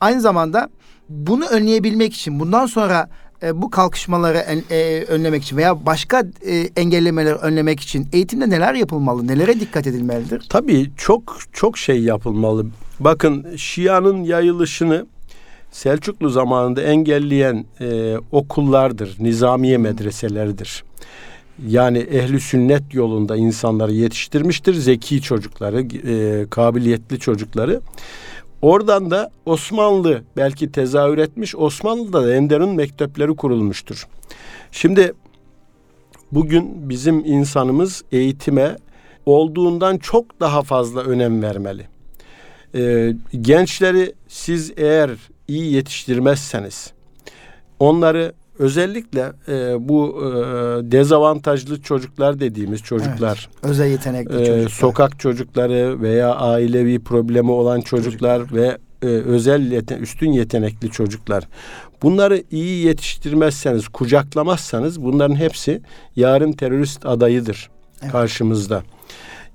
A: Aynı zamanda bunu önleyebilmek için bundan sonra e, bu kalkışmaları en- e, önlemek için veya başka e, engellemeleri önlemek için eğitimde neler yapılmalı, nelere dikkat edilmelidir?
B: Tabii çok çok şey yapılmalı. Bakın Şia'nın yayılışını Selçuklu zamanında engelleyen e, okullardır, nizamiye medreseleridir. Yani ehli sünnet yolunda insanları yetiştirmiştir, zeki çocukları, e, kabiliyetli çocukları. Oradan da Osmanlı belki tezahür etmiş. Osmanlı'da da Enderun mektepleri kurulmuştur. Şimdi bugün bizim insanımız eğitime olduğundan çok daha fazla önem vermeli. Ee, gençleri siz eğer iyi yetiştirmezseniz onları özellikle e, bu e, dezavantajlı çocuklar dediğimiz çocuklar,
A: Evet, özel yetenekli
B: e,
A: çocuklar.
B: sokak çocukları veya ailevi problemi olan çocuklar,
A: Çocuklar.
B: ve e, özel yete- üstün yetenekli çocuklar. Bunları iyi yetiştirmezseniz, kucaklamazsanız bunların hepsi yarın terörist adayıdır
A: Evet.
B: karşımızda.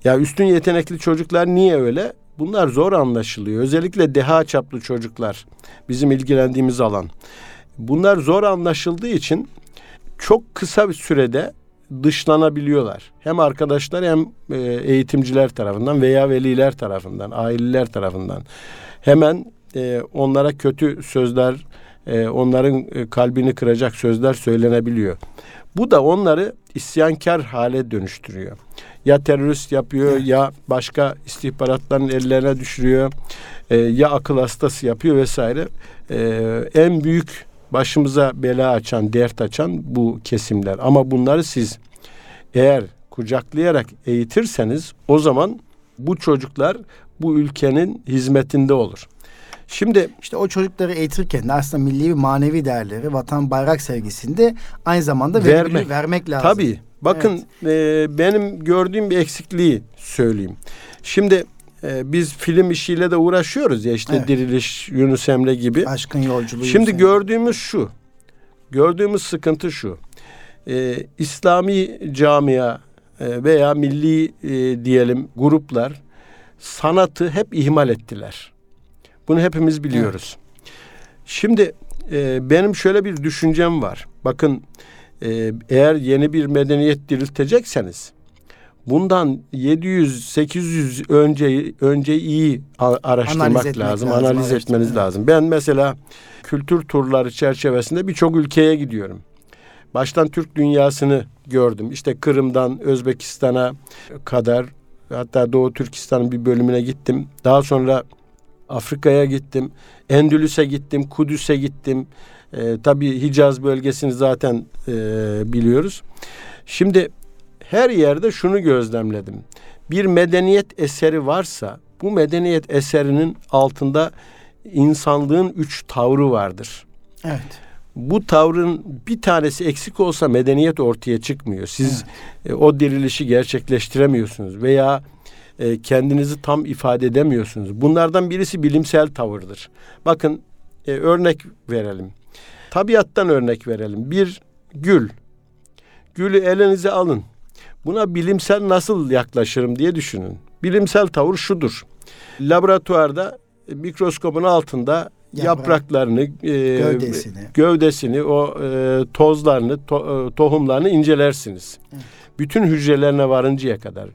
B: Ya üstün yetenekli çocuklar niye öyle? Bunlar zor anlaşılıyor. Özellikle deha çaplı çocuklar bizim ilgilendiğimiz alan. Bunlar zor anlaşıldığı için çok kısa bir sürede dışlanabiliyorlar. Hem arkadaşlar hem e, eğitimciler tarafından veya veliler tarafından, aileler tarafından. Hemen e, onlara kötü sözler, e, onların kalbini kıracak sözler söylenebiliyor. Bu da onları isyankar hale dönüştürüyor. Ya terörist yapıyor
A: Evet.
B: ya başka istihbaratların ellerine düşürüyor. e, ya akıl hastası yapıyor vesaire. E, en büyük başımıza bela açan, dert açan bu kesimler. Ama bunları siz eğer kucaklayarak eğitirseniz o zaman bu çocuklar bu ülkenin hizmetinde olur. Şimdi
A: İşte o çocukları eğitirken de aslında milli ve manevi değerleri, vatan bayrak sevgisinde aynı zamanda
B: vermek,
A: vermek lazım.
B: Tabii. Bakın e, benim gördüğüm bir eksikliği söyleyeyim. Şimdi e, biz film işiyle de uğraşıyoruz ya işte
A: Evet.
B: Diriliş, Yunus Emre gibi.
A: Aşkın yolculuğu.
B: Şimdi
A: yüksek.
B: gördüğümüz şu. Gördüğümüz sıkıntı şu. E, İslami camia e, veya milli e, diyelim gruplar sanatı hep ihmal ettiler. Bunu hepimiz biliyoruz. Şimdi e, benim şöyle bir düşüncem var. Bakın e, eğer yeni bir medeniyet diriltecekseniz bundan 700-800 önce önce iyi araştırmak
A: Analiz
B: lazım,
A: lazım,
B: analiz
A: araştırmak,
B: etmeniz
A: evet.
B: lazım. Ben mesela kültür turları çerçevesinde birçok ülkeye gidiyorum. Baştan Türk dünyasını gördüm. İşte Kırım'dan Özbekistan'a kadar hatta Doğu Türkistan'ın bir bölümüne gittim. Daha sonra Afrika'ya gittim. Endülüs'e gittim. Kudüs'e gittim. Ee, tabii Hicaz bölgesini zaten e, biliyoruz. Şimdi her yerde şunu gözlemledim. Bir medeniyet eseri varsa bu medeniyet eserinin altında insanlığın üç tavrı vardır.
A: Evet.
B: Bu tavrın bir tanesi eksik olsa medeniyet ortaya çıkmıyor. Siz e, o dirilişi gerçekleştiremiyorsunuz veya e, kendinizi tam ifade edemiyorsunuz. Bunlardan birisi bilimsel tavırdır. Bakın e, örnek verelim. Tabiattan örnek verelim. Bir gül. Gülü elinize alın. Buna bilimsel nasıl yaklaşırım diye düşünün. Bilimsel tavır şudur. Laboratuvarda mikroskopun altında
A: Yaprak,
B: yapraklarını, e,
A: Gövdesini.
B: gövdesini, o e, tozlarını, to- e, tohumlarını incelersiniz.
A: Evet.
B: Bütün hücrelerine varıncaya kadar.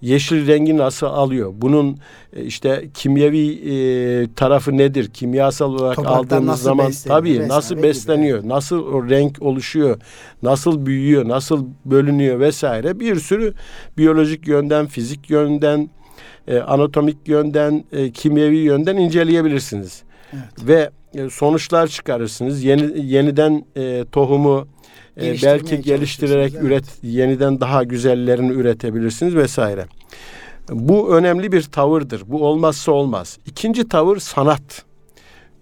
B: Yeşil rengi nasıl alıyor? Bunun e, işte kimyevi e, tarafı nedir? Kimyasal olarak
A: Topraktan
B: aldığımız
A: nasıl
B: zaman tabii nasıl
A: gibi.
B: besleniyor? Nasıl o renk oluşuyor? Nasıl büyüyor? Nasıl bölünüyor vesaire? Bir sürü biyolojik yönden, fizik yönden, e, anatomik yönden, e, kimyevi yönden inceleyebilirsiniz
A: Evet.
B: ve e, sonuçlar çıkarırsınız. Yeni yeniden e, tohumu belki geliştirerek üret yeniden daha güzellerini üretebilirsiniz vesaire. Bu önemli bir tavırdır. Bu olmazsa olmaz. İkinci tavır sanat.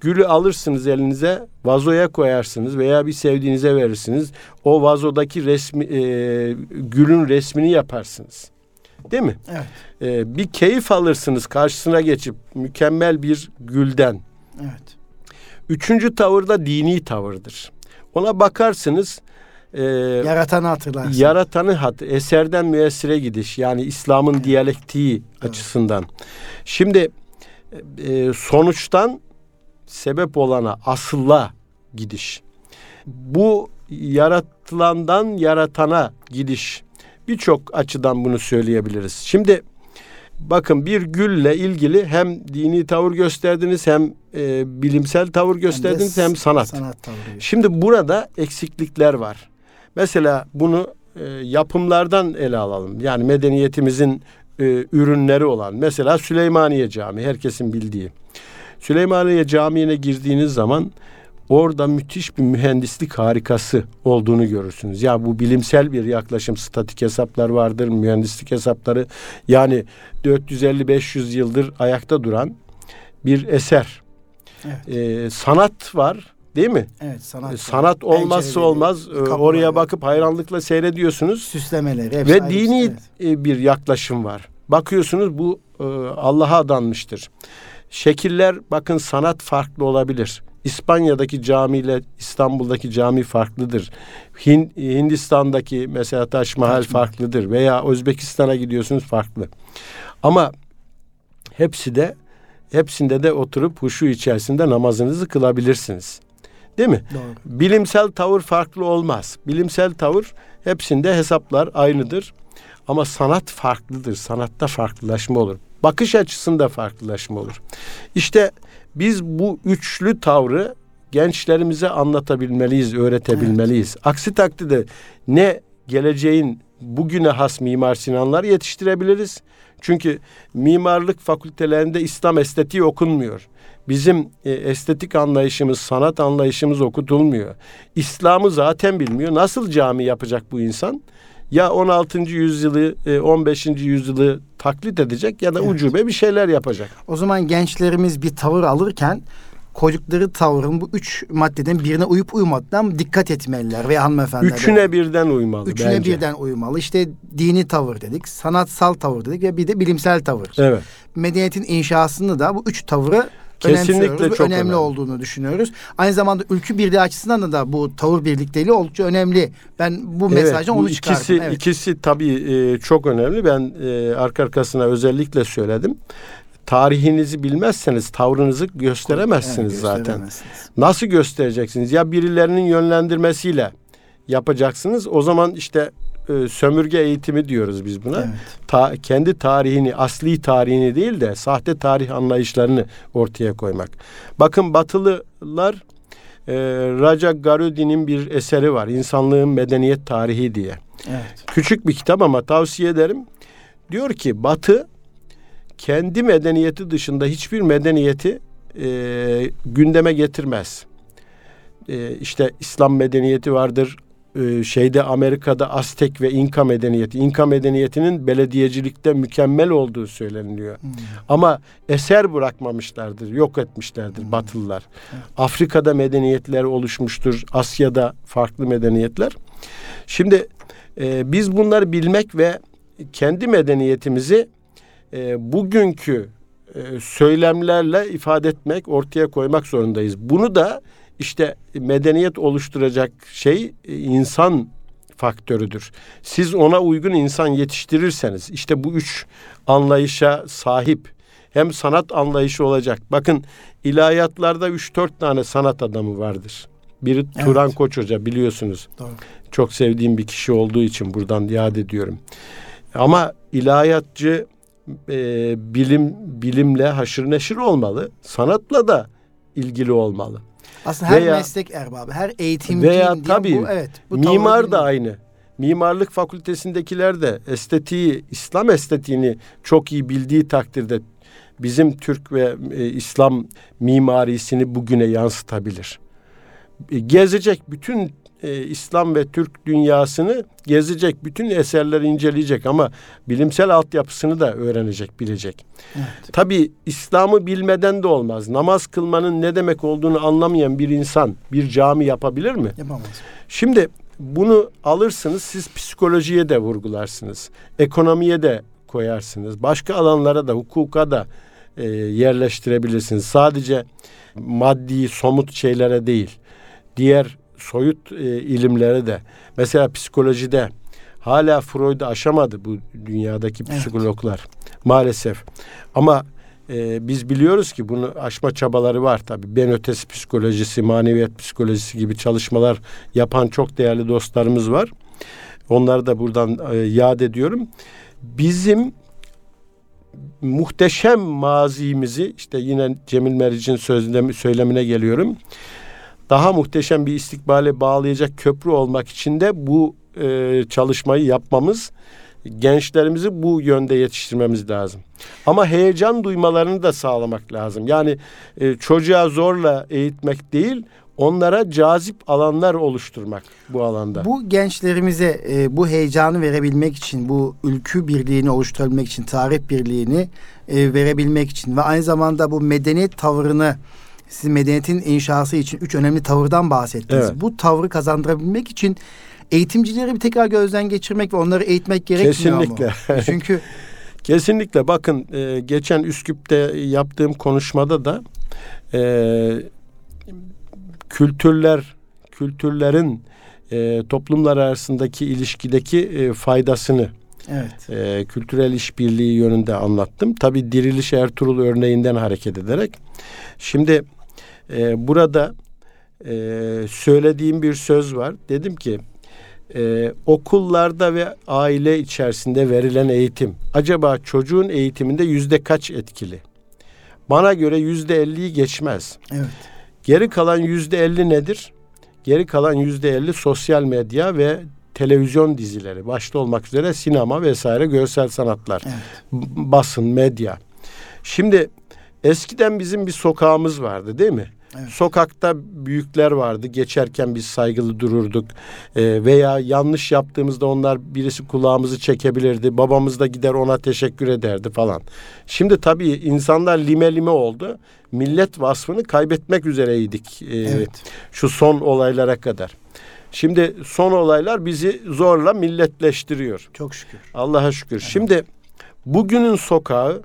B: Gülü alırsınız elinize, vazoya koyarsınız veya bir sevdiğinize verirsiniz. O vazodaki resmi e, gülün resmini yaparsınız. Değil mi?
A: Evet.
B: E, bir keyif alırsınız karşısına geçip mükemmel bir gülden.
A: Evet.
B: Üçüncü tavır da dini tavırdır. Ona bakarsınız e,
A: Yaratanı hatırlarsın.
B: yaratanı hat, eserden müessire gidiş yani İslam'ın diyalektiği
A: Evet.
B: açısından. Şimdi e, sonuçtan sebep olana asılla gidiş. Bu yaratılandan yaratana gidiş. Birçok açıdan bunu söyleyebiliriz. Şimdi bakın bir gülle ilgili hem dini tavır gösterdiniz hem e, bilimsel tavır gösterdiniz hem,
A: de
B: sanat.
A: Sanat tavrı.
B: Şimdi burada eksiklikler var. Mesela bunu e, yapımlardan ele alalım. Yani medeniyetimizin e, ürünleri olan mesela Süleymaniye Camii herkesin bildiği. Süleymaniye Camii'ne girdiğiniz zaman orada müthiş bir mühendislik harikası olduğunu görürsünüz. Ya bu bilimsel bir yaklaşım. Statik hesaplar vardır, mühendislik hesapları. Yani 450-500 yıldır ayakta duran bir eser.
A: Evet.
B: Ee, sanat var değil mi?
A: Evet sanat.
B: Ee, sanat olmazsa
A: Pencereleri,
B: olmaz. Ee,
A: kapıları,
B: Oraya bakıp hayranlıkla seyrediyorsunuz.
A: süslemeleri
B: Ve
A: ayrı
B: dini
A: bir- evet.
B: e, bir yaklaşım var. Bakıyorsunuz bu e, Allah'a adanmıştır. Şekiller bakın sanat farklı olabilir. İspanya'daki camiyle İstanbul'daki cami farklıdır. Hin, Hindistan'daki mesela Taş Mahal. farklıdır veya Özbekistan'a gidiyorsunuz farklı. Ama hepsi de hepsinde de oturup huşu içerisinde namazınızı kılabilirsiniz. Değil mi?
A: Doğru.
B: Bilimsel tavır farklı olmaz. Bilimsel tavır hepsinde hesaplar aynıdır. Ama sanat farklıdır. Sanatta farklılaşma olur. Bakış açısında farklılaşma olur. İşte biz bu üçlü tavrı gençlerimize anlatabilmeliyiz, öğretebilmeliyiz. Aksi takdirde ne geleceğin bugüne has Mimar Sinanlar yetiştirebiliriz. Çünkü mimarlık fakültelerinde İslam estetiği okunmuyor. Bizim e, estetik anlayışımız, sanat anlayışımız okutulmuyor. İslam'ı zaten bilmiyor. Nasıl cami yapacak bu insan? Ya 16. yüzyılı, e, 15. yüzyılı taklit edecek ya da
A: Evet.
B: ucube bir şeyler yapacak.
A: O zaman gençlerimiz bir tavır alırken koydukları tavrın bu üç maddeden birine uyup uymadığından dikkat etmeliler ve hanımefendiler.
B: Üçüne birden uymalı
A: Üçüne
B: bence.
A: birden uymalı. İşte dini tavır dedik, sanatsal tavır dedik ve bir de bilimsel tavır.
B: Evet.
A: Medeniyetin inşasında da bu üç tavrı
B: Kesinlikle çok
A: önemli,
B: önemli.
A: olduğunu düşünüyoruz. Aynı zamanda ülkü birliği açısından da, bu tavır birlikteliği oldukça önemli. Ben bu mesajdan
B: bu
A: onu çıkardım.
B: ikisi,
A: evet.
B: ikisi tabii e, çok önemli. Ben e, arka arkasına özellikle söyledim. Tarihinizi bilmezseniz tavrınızı gösteremezsiniz
A: Evet,
B: zaten. Nasıl göstereceksiniz? Ya birilerinin yönlendirmesiyle yapacaksınız. O zaman işte e, sömürge eğitimi diyoruz biz buna.
A: Evet.
B: Ta, kendi tarihini, asli tarihini değil de sahte tarih anlayışlarını ortaya koymak. Bakın Batılılar e, Raja Garudi'nin bir eseri var. İnsanlığın Medeniyet Tarihi diye.
A: Evet.
B: Küçük bir kitap ama tavsiye ederim. Diyor ki Batı kendi medeniyeti dışında hiçbir medeniyeti e, gündeme getirmez. E, işte İslam medeniyeti vardır. E, şeyde Amerika'da Aztek ve İnka medeniyeti. İnka medeniyetinin belediyecilikte mükemmel olduğu söyleniliyor.
A: Hmm.
B: Ama eser bırakmamışlardır, yok etmişlerdir Batılılar. Afrika'da medeniyetler oluşmuştur, Asya'da farklı medeniyetler. Şimdi e, biz bunları bilmek ve kendi medeniyetimizi e, bugünkü e, söylemlerle ifade etmek, ortaya koymak zorundayız. Bunu da işte medeniyet oluşturacak şey e, insan faktörüdür. Siz ona uygun insan yetiştirirseniz işte bu üç anlayışa sahip hem sanat anlayışı olacak. Bakın ilahiyatlarda 3-4 tane sanat adamı vardır. Biri
A: Evet.
B: Turan Koç Hoca biliyorsunuz.
A: Doğru.
B: Çok sevdiğim bir kişi olduğu için buradan yad ediyorum. Ama ilahiyatçı e, bilim bilimle haşır neşir olmalı. Sanatla da ilgili olmalı.
A: Aslında her
B: Veya-
A: meslek erbabı, her eğitimci
B: Veya tabii
A: bu, evet, bu
B: Mimar da aynı. Mimarlık fakültesindekiler de estetiği, İslam estetiğini çok iyi bildiği takdirde bizim Türk ve e, İslam mimarisini bugüne yansıtabilir. E, gezecek bütün e, İslam ve Türk dünyasını gezecek, bütün eserleri inceleyecek ama bilimsel altyapısını da öğrenecek, bilecek.
A: Evet.
B: Tabii İslam'ı bilmeden de olmaz. Namaz kılmanın ne demek olduğunu anlamayan bir insan bir cami yapabilir mi?
A: Yapamaz.
B: Şimdi bunu alırsınız siz psikolojiye de vurgularsınız. Ekonomiye de koyarsınız. Başka alanlara da hukuka da e, yerleştirebilirsiniz. Sadece maddi somut şeylere değil. Diğer soyut e, ilimlere de. Mesela psikolojide hala Freud'u aşamadı bu dünyadaki
A: Evet.
B: psikologlar. Maalesef. Ama e, biz biliyoruz ki bunu aşma çabaları var tabii. Ben ötesi psikolojisi, maneviyat psikolojisi gibi çalışmalar yapan çok değerli dostlarımız var. Onları da buradan e, yad ediyorum. Bizim muhteşem mazimizi işte yine Cemil Meriç'in sözlemi, söylemine geliyorum. Daha muhteşem bir istikbale bağlayacak köprü olmak için de bu e, çalışmayı yapmamız gençlerimizi bu yönde yetiştirmemiz lazım. Ama heyecan duymalarını da sağlamak lazım. Yani e, çocuğa zorla eğitmek değil, onlara cazip alanlar oluşturmak bu alanda.
A: Bu gençlerimize e, bu heyecanı verebilmek için, bu ülkü birliğini oluşturabilmek için, tarih birliğini e, verebilmek için ve aynı zamanda bu medeniyet tavırını siz medeniyetin inşası için üç önemli tavırdan bahsettiniz.
B: Evet.
A: Bu tavrı kazandırabilmek için eğitimcileri bir tekrar gözden geçirmek ve onları eğitmek gerekmiyor
B: Kesinlikle.
A: mu? Çünkü
B: Kesinlikle bakın e, geçen Üsküp'te yaptığım konuşmada da e, kültürler kültürlerin e, toplumlar arasındaki ilişkideki e, faydasını
A: evet.
B: e, kültürel işbirliği yönünde anlattım. Tabi Diriliş Ertuğrul örneğinden hareket ederek. Şimdi e, burada e, söylediğim bir söz var. Dedim ki e, okullarda ve aile içerisinde verilen eğitim acaba çocuğun eğitiminde yüzde kaç etkili? Bana göre yüzde elliyi geçmez.
A: Evet.
B: Geri kalan yüzde elli nedir? Geri kalan yüzde elli sosyal medya ve televizyon dizileri başta olmak üzere sinema vesaire görsel sanatlar,
A: Evet.
B: basın, medya. Şimdi eskiden bizim bir sokağımız vardı değil mi?
A: Evet.
B: Sokakta büyükler vardı. Geçerken biz saygılı dururduk. Ee, veya yanlış yaptığımızda onlar birisi kulağımızı çekebilirdi. Babamız da gider ona teşekkür ederdi falan. Şimdi tabii insanlar lime lime oldu. Millet vasfını kaybetmek üzereydik. ee,
A: Evet.
B: Şu son olaylara kadar. Şimdi son olaylar bizi zorla milletleştiriyor.
A: Çok şükür.
B: Allah'a şükür. Şimdi bugünün sokağı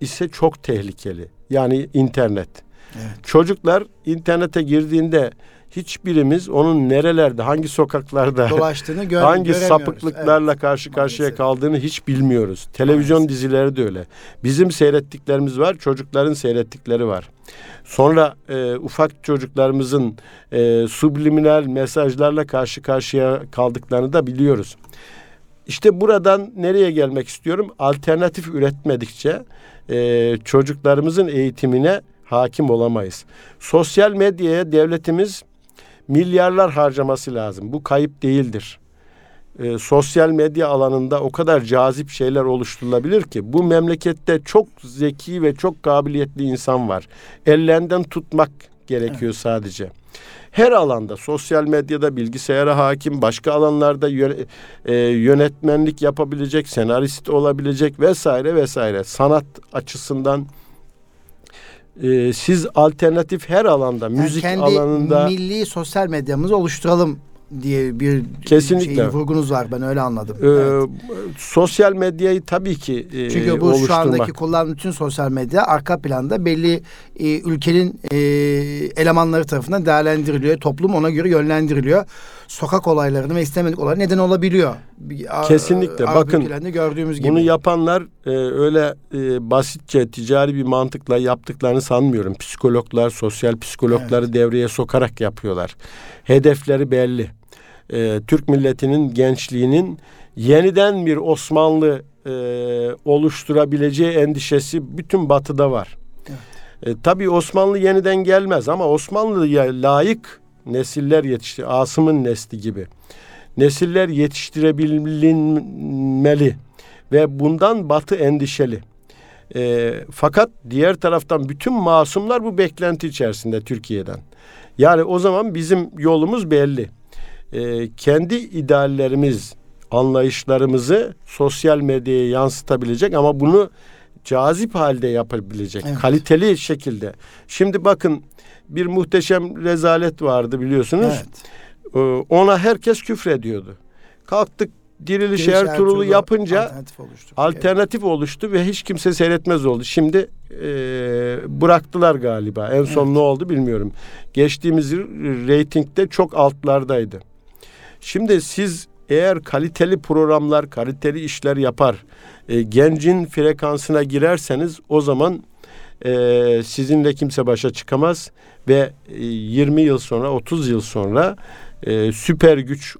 B: ise çok tehlikeli. Yani internet.
A: Evet.
B: Çocuklar internete girdiğinde hiçbirimiz onun nerelerde, hangi sokaklarda,
A: Dolaştığını gör,
B: hangi sapıklıklarla karşı karşıya
A: Maalesef.
B: kaldığını hiç bilmiyoruz. Televizyon
A: Maalesef.
B: dizileri de öyle. Bizim seyrettiklerimiz var, çocukların seyrettikleri var. Sonra e, ufak çocuklarımızın e, subliminal mesajlarla karşı karşıya kaldıklarını da biliyoruz. İşte buradan nereye gelmek istiyorum? Alternatif üretmedikçe e, çocuklarımızın eğitimine hakim olamayız. Sosyal medyaya devletimiz milyarlar harcaması lazım. Bu kayıp değildir. E, sosyal medya alanında o kadar cazip şeyler oluşturulabilir ki bu memlekette çok zeki ve çok kabiliyetli insan var. Ellerinden tutmak gerekiyor sadece. Her alanda sosyal medyada bilgisayara hakim, başka alanlarda e, yönetmenlik yapabilecek, senarist olabilecek vesaire vesaire. Sanat açısından e, siz alternatif her alanda,
A: Yani
B: müzik
A: kendi
B: alanında
A: milli sosyal medyamızı oluşturalım diye bir
B: Kesinlikle.
A: şey, vurgunuz var. Ben öyle anladım.
B: e,
A: Evet.
B: sosyal medyayı tabii ki e,
A: Çünkü bu şu
B: oluşturmak.
A: andaki kullanılan bütün sosyal medya arka planda belli e, ülkenin e, elemanları tarafından değerlendiriliyor. Toplum ona göre yönlendiriliyor. Sokak olaylarını ve istemedik olaylar neden olabiliyor.
B: Kesinlikle.
A: Avrupa
B: Bakın,
A: gördüğümüz gibi.
B: Bunu yapanlar e, öyle e, basitçe ticari bir mantıkla yaptıklarını sanmıyorum. Psikologlar, sosyal psikologları devreye sokarak yapıyorlar. Hedefleri belli. E, Türk milletinin gençliğinin yeniden bir Osmanlı e, oluşturabileceği endişesi bütün batıda var. E, tabii Osmanlı yeniden gelmez ama Osmanlı'ya layık nesiller yetişti. Asım'ın nesli gibi. Nesiller yetiştirebilmeli ve bundan Batı endişeli. E, fakat diğer taraftan bütün masumlar bu beklenti içerisinde Türkiye'den. Yani o zaman bizim yolumuz belli. E, kendi ideallerimiz, anlayışlarımızı sosyal medyaya yansıtabilecek ama bunu cazip halde yapabilecek,
A: Evet.
B: kaliteli şekilde. Şimdi bakın bir muhteşem rezalet vardı biliyorsunuz.
A: Evet.
B: Ee, ona herkes küfrediyordu. Kalktık Diriliş
A: Giriş
B: Ertuğrul'u
A: Ertuğrul'u
B: yapınca
A: alternatif oluştu.
B: alternatif oluştu ve hiç kimse seyretmez oldu. Şimdi e, bıraktılar galiba. En son
A: Evet.
B: ne oldu bilmiyorum. Geçtiğimiz reytingde çok altlardaydı. Şimdi siz eğer kaliteli programlar, kaliteli işler yapar, e, gencin frekansına girerseniz o zaman e, sizinle kimse başa çıkamaz ve e, 20 yıl sonra, 30 yıl sonra e, süper güç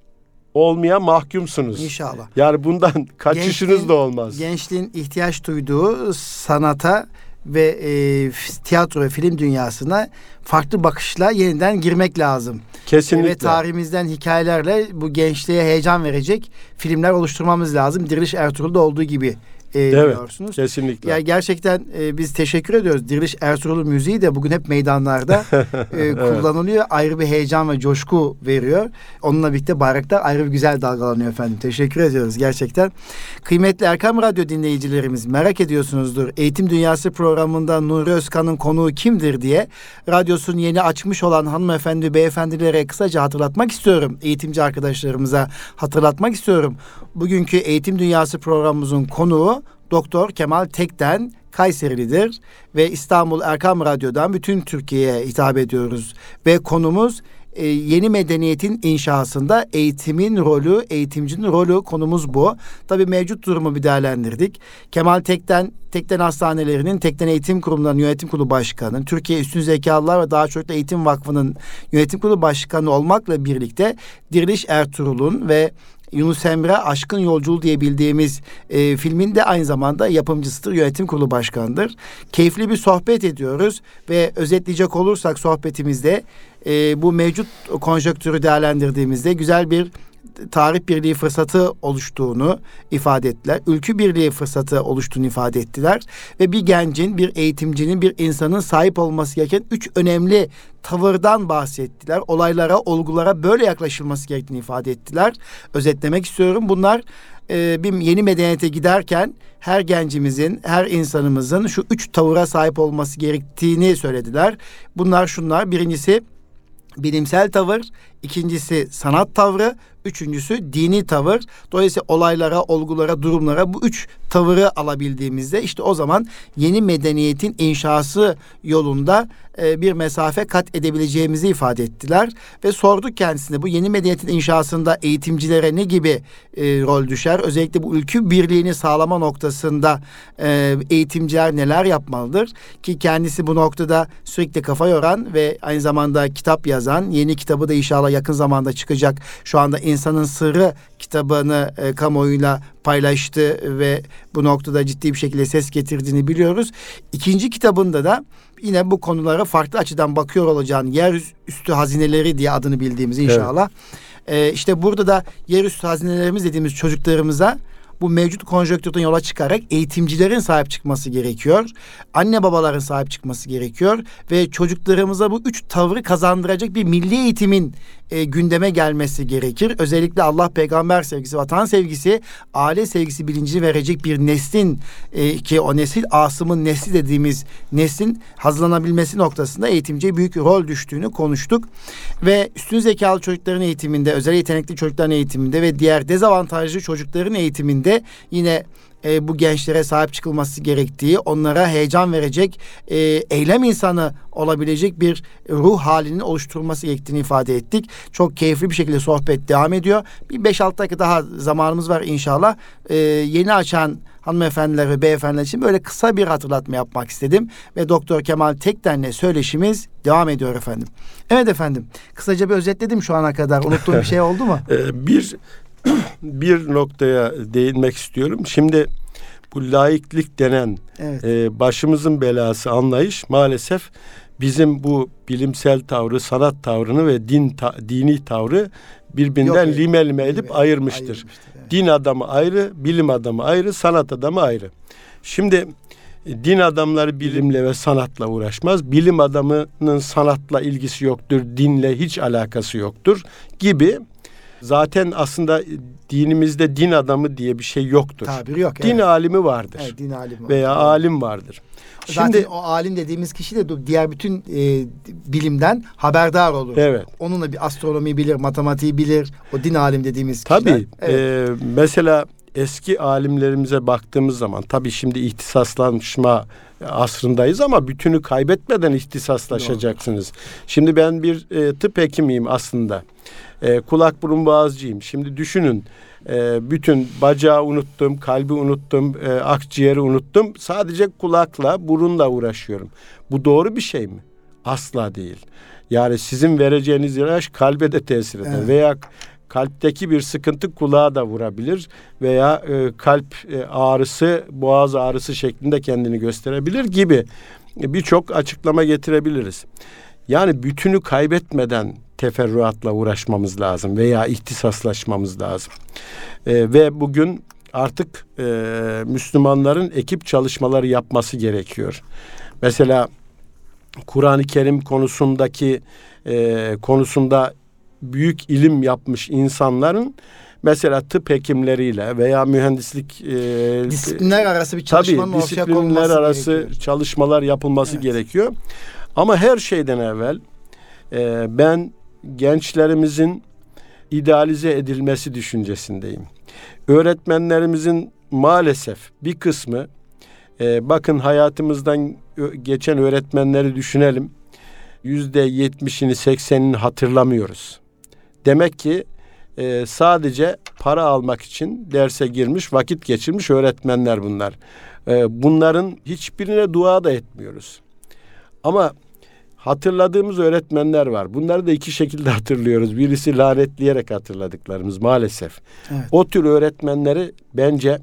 B: olmaya mahkumsunuz.
A: İnşallah.
B: Yani bundan kaçışınız
A: Gençliğin-
B: da olmaz.
A: Gençliğin ihtiyaç duyduğu sanata ve e, tiyatro ve film dünyasına farklı bakışla yeniden girmek lazım.
B: Kesinlikle.
A: Ve tarihimizden hikayelerle bu gençliğe heyecan verecek filmler oluşturmamız lazım. Diriliş Ertuğrul'da olduğu gibi e,
B: Evet,
A: diyorsunuz.
B: Kesinlikle.
A: Ya gerçekten e, biz teşekkür ediyoruz. Diriliş Ertuğrul müziği de bugün hep meydanlarda e, kullanılıyor. Ayrı bir heyecan ve coşku veriyor. Onunla birlikte bayraklar ayrı bir güzel dalgalanıyor efendim. Teşekkür ediyoruz gerçekten. Kıymetli Erkam Radyo dinleyicilerimiz merak ediyorsunuzdur. Eğitim Dünyası programında Nuri Özkan'ın konuğu kimdir diye radyosunu yeni açmış olan hanımefendi beyefendilere kısaca hatırlatmak istiyorum. Eğitimci arkadaşlarımıza hatırlatmak istiyorum. Bugünkü Eğitim Dünyası programımızın konuğu Doktor Kemal Tekten Kayserilidir ve İstanbul Erkam Radyo'dan bütün Türkiye'ye hitap ediyoruz ve konumuz e, yeni medeniyetin inşasında eğitimin rolü, eğitimcinin rolü konumuz bu. Tabii mevcut durumu bir değerlendirdik. Kemal Tekten, Tekten Hastanelerinin, Tekten Eğitim Kurumlarının Yönetim Kurulu Başkanı, Türkiye Üstün Zekalılar ve Daha Çocuklu Eğitim Vakfı'nın Yönetim Kurulu Başkanı olmakla birlikte Diriliş Ertuğrul'un ve Yunus Emre Aşkın Yolculuğu diye bildiğimiz e, filmin de aynı zamanda yapımcısıdır, yönetim kurulu başkanıdır. Keyifli bir sohbet ediyoruz ve özetleyecek olursak sohbetimizde e, bu mevcut konjonktürü değerlendirdiğimizde güzel bir tarih birliği fırsatı oluştuğunu ifade ettiler. Ülkü birliği fırsatı oluştuğunu ifade ettiler. Ve bir gencin, bir eğitimcinin, bir insanın sahip olması gereken üç önemli tavırdan bahsettiler. Olaylara, olgulara böyle yaklaşılması gerektiğini ifade ettiler. Özetlemek istiyorum. Bunlar e, bir yeni medeniyete giderken her gencimizin, her insanımızın şu üç tavıra sahip olması gerektiğini söylediler. Bunlar şunlar. Birincisi bilimsel tavır, ikincisi sanat tavrı, üçüncüsü dini tavır. Dolayısıyla olaylara, olgulara, durumlara bu üç tavırı alabildiğimizde işte o zaman yeni medeniyetin inşası yolunda e, bir mesafe kat edebileceğimizi ifade ettiler ve sorduk kendisine bu yeni medeniyetin inşasında eğitimcilere ne gibi e, rol düşer? Özellikle bu ülkü birliğini sağlama noktasında e, eğitimciler neler yapmalıdır? Ki kendisi bu noktada sürekli kafa yoran ve aynı zamanda kitap yazan, yeni kitabı da inşallah yakın zamanda çıkacak. Şu anda İnsanın Sırrı kitabını e, kamuoyuyla paylaştı ve bu noktada ciddi bir şekilde ses getirdiğini biliyoruz. İkinci kitabında da yine bu konulara farklı açıdan bakıyor olacağını yer üstü hazineleri diye adını bildiğimiz inşallah. Ee, işte burada da yer üstü hazinelerimiz dediğimiz çocuklarımıza bu mevcut konjonktürden yola çıkarak eğitimcilerin sahip çıkması gerekiyor. Anne babaların sahip çıkması gerekiyor ve çocuklarımıza bu üç tavrı kazandıracak bir milli eğitimin e, gündeme gelmesi gerekir. Özellikle Allah peygamber sevgisi, vatan sevgisi, aile sevgisi bilincini verecek bir neslin e, ki o nesil Asım'ın nesli dediğimiz neslin hazırlanabilmesi noktasında eğitimciye büyük rol düştüğünü konuştuk. Ve üstün zekalı çocukların eğitiminde, özel yetenekli çocukların eğitiminde ve diğer dezavantajlı çocukların eğitiminde yine e, bu gençlere sahip çıkılması gerektiği, onlara heyecan verecek, e, eylem insanı olabilecek bir ruh halinin oluşturulması gerektiğini ifade ettik. Çok keyifli bir şekilde sohbet devam ediyor. Bir 5-6 dakika daha zamanımız var inşallah. E, yeni açan hanımefendiler ve beyefendiler için böyle kısa bir hatırlatma yapmak istedim. Ve Doktor Kemal Tekten'le söyleşimiz devam ediyor efendim. Evet efendim. Kısaca bir özetledim şu ana kadar. Unuttuğum bir şey oldu mu?
B: Ee, bir bir noktaya değinmek istiyorum. Şimdi bu laiklik denen
A: Evet.
B: e, başımızın belası anlayış maalesef bizim bu bilimsel tavrı, sanat tavrını ve din ta- dini tavrı birbirinden
A: Yok,
B: lime lime edip
A: Evet,
B: ayırmıştır.
A: evet.
B: Din adamı ayrı, bilim adamı ayrı, sanat adamı ayrı. Şimdi e, din adamları bilimle ve sanatla uğraşmaz. Bilim adamının sanatla ilgisi yoktur, dinle hiç alakası yoktur gibi. Zaten aslında dinimizde din adamı diye bir şey yoktur.
A: Tabiri yok.
B: Din
A: evet.
B: alimi vardır
A: Evet, din alimi.
B: veya alim vardır.
A: Zaten
B: Şimdi
A: o alim dediğimiz kişi de diğer bütün e, bilimden haberdar olur.
B: evet.
A: Onunla bir astronomi bilir, matematiği bilir. O din alim dediğimiz kişiler.
B: Tabii.
A: Evet.
B: e, mesela eski alimlerimize baktığımız zaman tabii şimdi ihtisaslanma asrındayız ama bütünü kaybetmeden ihtisaslaşacaksınız. Şimdi ben bir e, tıp hekimiyim aslında. E, kulak burun boğazcıyım. Şimdi düşünün e, bütün bacağı unuttum, kalbi unuttum, e, akciğeri unuttum. Sadece kulakla, burunla uğraşıyorum. Bu doğru bir şey mi? Asla değil. Yani sizin vereceğiniz ilaç kalbe de tesir eder
A: Evet.
B: veya kalpteki bir sıkıntı kulağa da vurabilir veya e, kalp e, ağrısı, boğaz ağrısı şeklinde kendini gösterebilir gibi birçok açıklama getirebiliriz. Yani bütünü kaybetmeden teferruatla uğraşmamız lazım veya ihtisaslaşmamız lazım. E, ve bugün artık e, Müslümanların ekip çalışmaları yapması gerekiyor. Mesela Kur'an-ı Kerim konusundaki e, konusunda büyük ilim yapmış insanların mesela tıp hekimleriyle veya mühendislik
A: e, disiplinler arası bir çalışmanın
B: tabii, disiplinler arası gerekiyor. çalışmalar yapılması evet. gerekiyor. Ama her şeyden evvel e, ben gençlerimizin idealize edilmesi düşüncesindeyim. Öğretmenlerimizin maalesef bir kısmı e, bakın hayatımızdan geçen öğretmenleri düşünelim. Yüzde yetmişini seksenini hatırlamıyoruz. Demek ki e, sadece para almak için derse girmiş, vakit geçirmiş öğretmenler bunlar. E, bunların hiçbirine dua da etmiyoruz. Ama hatırladığımız öğretmenler var. Bunları da iki şekilde hatırlıyoruz. Birisi lanetleyerek hatırladıklarımız maalesef. Evet. O tür öğretmenleri bence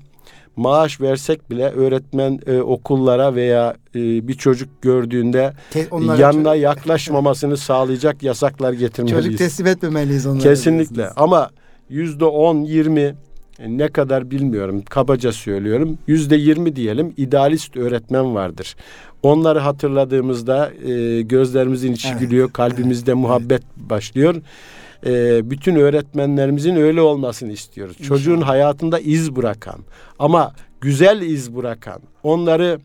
B: maaş versek bile öğretmen e, okullara veya e, bir çocuk gördüğünde Te, yanına çocuk... yaklaşmamasını sağlayacak yasaklar getirmeliyiz.
A: Çocuk teslim etmemeliyiz onlara.
B: Kesinlikle ama yüzde on yirmi ne kadar bilmiyorum kabaca söylüyorum yüzde yirmi diyelim idealist öğretmen vardır. Onları hatırladığımızda e, gözlerimizin içi evet. gülüyor kalbimizde evet. muhabbet başlıyor e, bütün öğretmenlerimizin öyle olmasını istiyoruz. İnşallah. Çocuğun hayatında iz bırakan ama güzel iz bırakan onları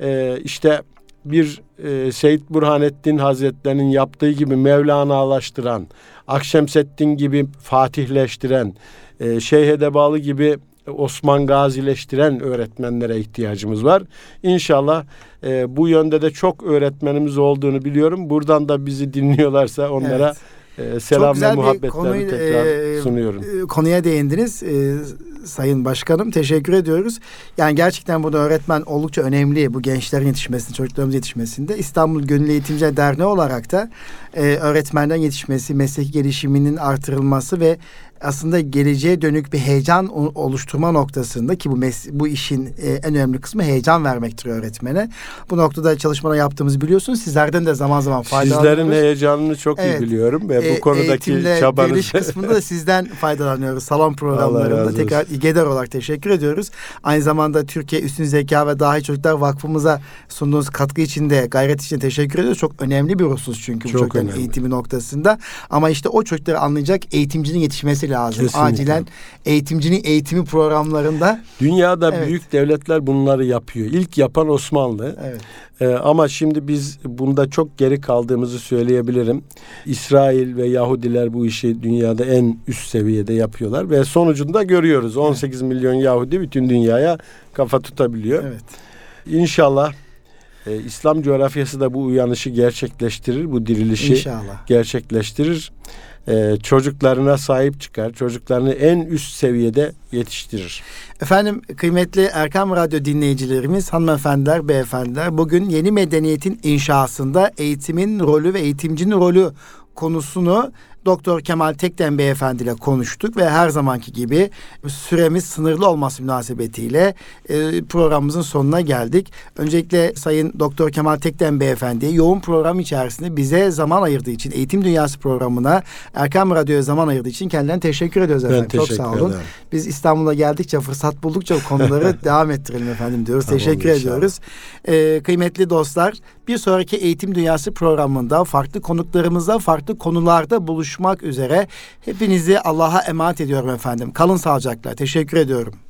B: e, işte bir e, Seyyid Burhanettin Hazretlerinin yaptığı gibi Mevlana'laştıran, Akşemseddin gibi fatihleştiren, e, Şeyh Edebalı gibi Osman Gazileştiren öğretmenlere ihtiyacımız var. İnşallah e, bu yönde de çok öğretmenimiz olduğunu biliyorum. Buradan da bizi dinliyorlarsa onlara evet e, selam ve muhabbetlerimi tekrar e, sunuyorum.
A: E, konuya değindiniz e, Sayın Başkanım. Teşekkür ediyoruz. Yani gerçekten burada öğretmen oldukça önemli bu gençlerin yetişmesinde, çocuklarımız yetişmesinde. İstanbul Gönüllü Eğitimciler Derneği olarak da e, öğretmenden yetişmesi, meslek gelişiminin artırılması ve aslında geleceğe dönük bir heyecan oluşturma noktasında ki bu mes- bu işin e, en önemli kısmı heyecan vermektir öğretmene. Bu noktada çalışmalar yaptığımızı biliyorsunuz. Sizlerden de zaman zaman faydalanıyoruz.
B: Sizlerin heyecanını çok evet. iyi biliyorum ve e, bu konudaki eğitimle, çabanızı
A: kısmında da sizden faydalanıyoruz. Salon programlarında tekrar İGEDER olarak teşekkür ediyoruz. Aynı zamanda Türkiye Üstün Zeka ve Dahi Çocuklar Vakfımıza sunduğunuz katkı için de gayret için teşekkür ediyoruz. Çok önemli bir husus çünkü bu çok çocukların önemli. eğitimi noktasında. Ama işte o çocukları anlayacak eğitimcinin yetişmesi lazım. Kesinlikle. Acilen eğitimcinin eğitimi programlarında.
B: Dünyada evet. büyük devletler bunları yapıyor. İlk yapan Osmanlı. Evet. Ee, ama şimdi biz bunda çok geri kaldığımızı söyleyebilirim. İsrail ve Yahudiler bu işi dünyada en üst seviyede yapıyorlar ve sonucunda görüyoruz. 18 evet. milyon Yahudi bütün dünyaya kafa tutabiliyor. Evet. İnşallah e, İslam coğrafyası da bu uyanışı gerçekleştirir, bu dirilişi İnşallah. gerçekleştirir e, çocuklarına sahip çıkar. Çocuklarını en üst seviyede yetiştirir.
A: Efendim kıymetli Erkam Radyo dinleyicilerimiz, hanımefendiler, beyefendiler bugün yeni medeniyetin inşasında eğitimin rolü ve eğitimcinin rolü konusunu Doktor Kemal Tekten Beyefendi ile konuştuk ve her zamanki gibi süremiz sınırlı olması münasebetiyle e, programımızın sonuna geldik. Öncelikle Sayın Doktor Kemal Tekten Beyefendi yoğun program içerisinde bize zaman ayırdığı için Eğitim Dünyası programına Erkam Radyo'ya zaman ayırdığı için kendilerine teşekkür ediyoruz efendim. Ben
B: teşekkür Çok sağ olun. Ederim.
A: Biz İstanbul'a geldikçe fırsat buldukça konuları devam ettirelim efendim diyoruz. Tamam, teşekkür inşallah. ediyoruz. Ee, kıymetli dostlar bir sonraki Eğitim Dünyası programında farklı konuklarımızla farklı konularda buluşmak üzere hepinizi Allah'a emanet ediyorum efendim. Kalın sağlıcakla. Teşekkür ediyorum.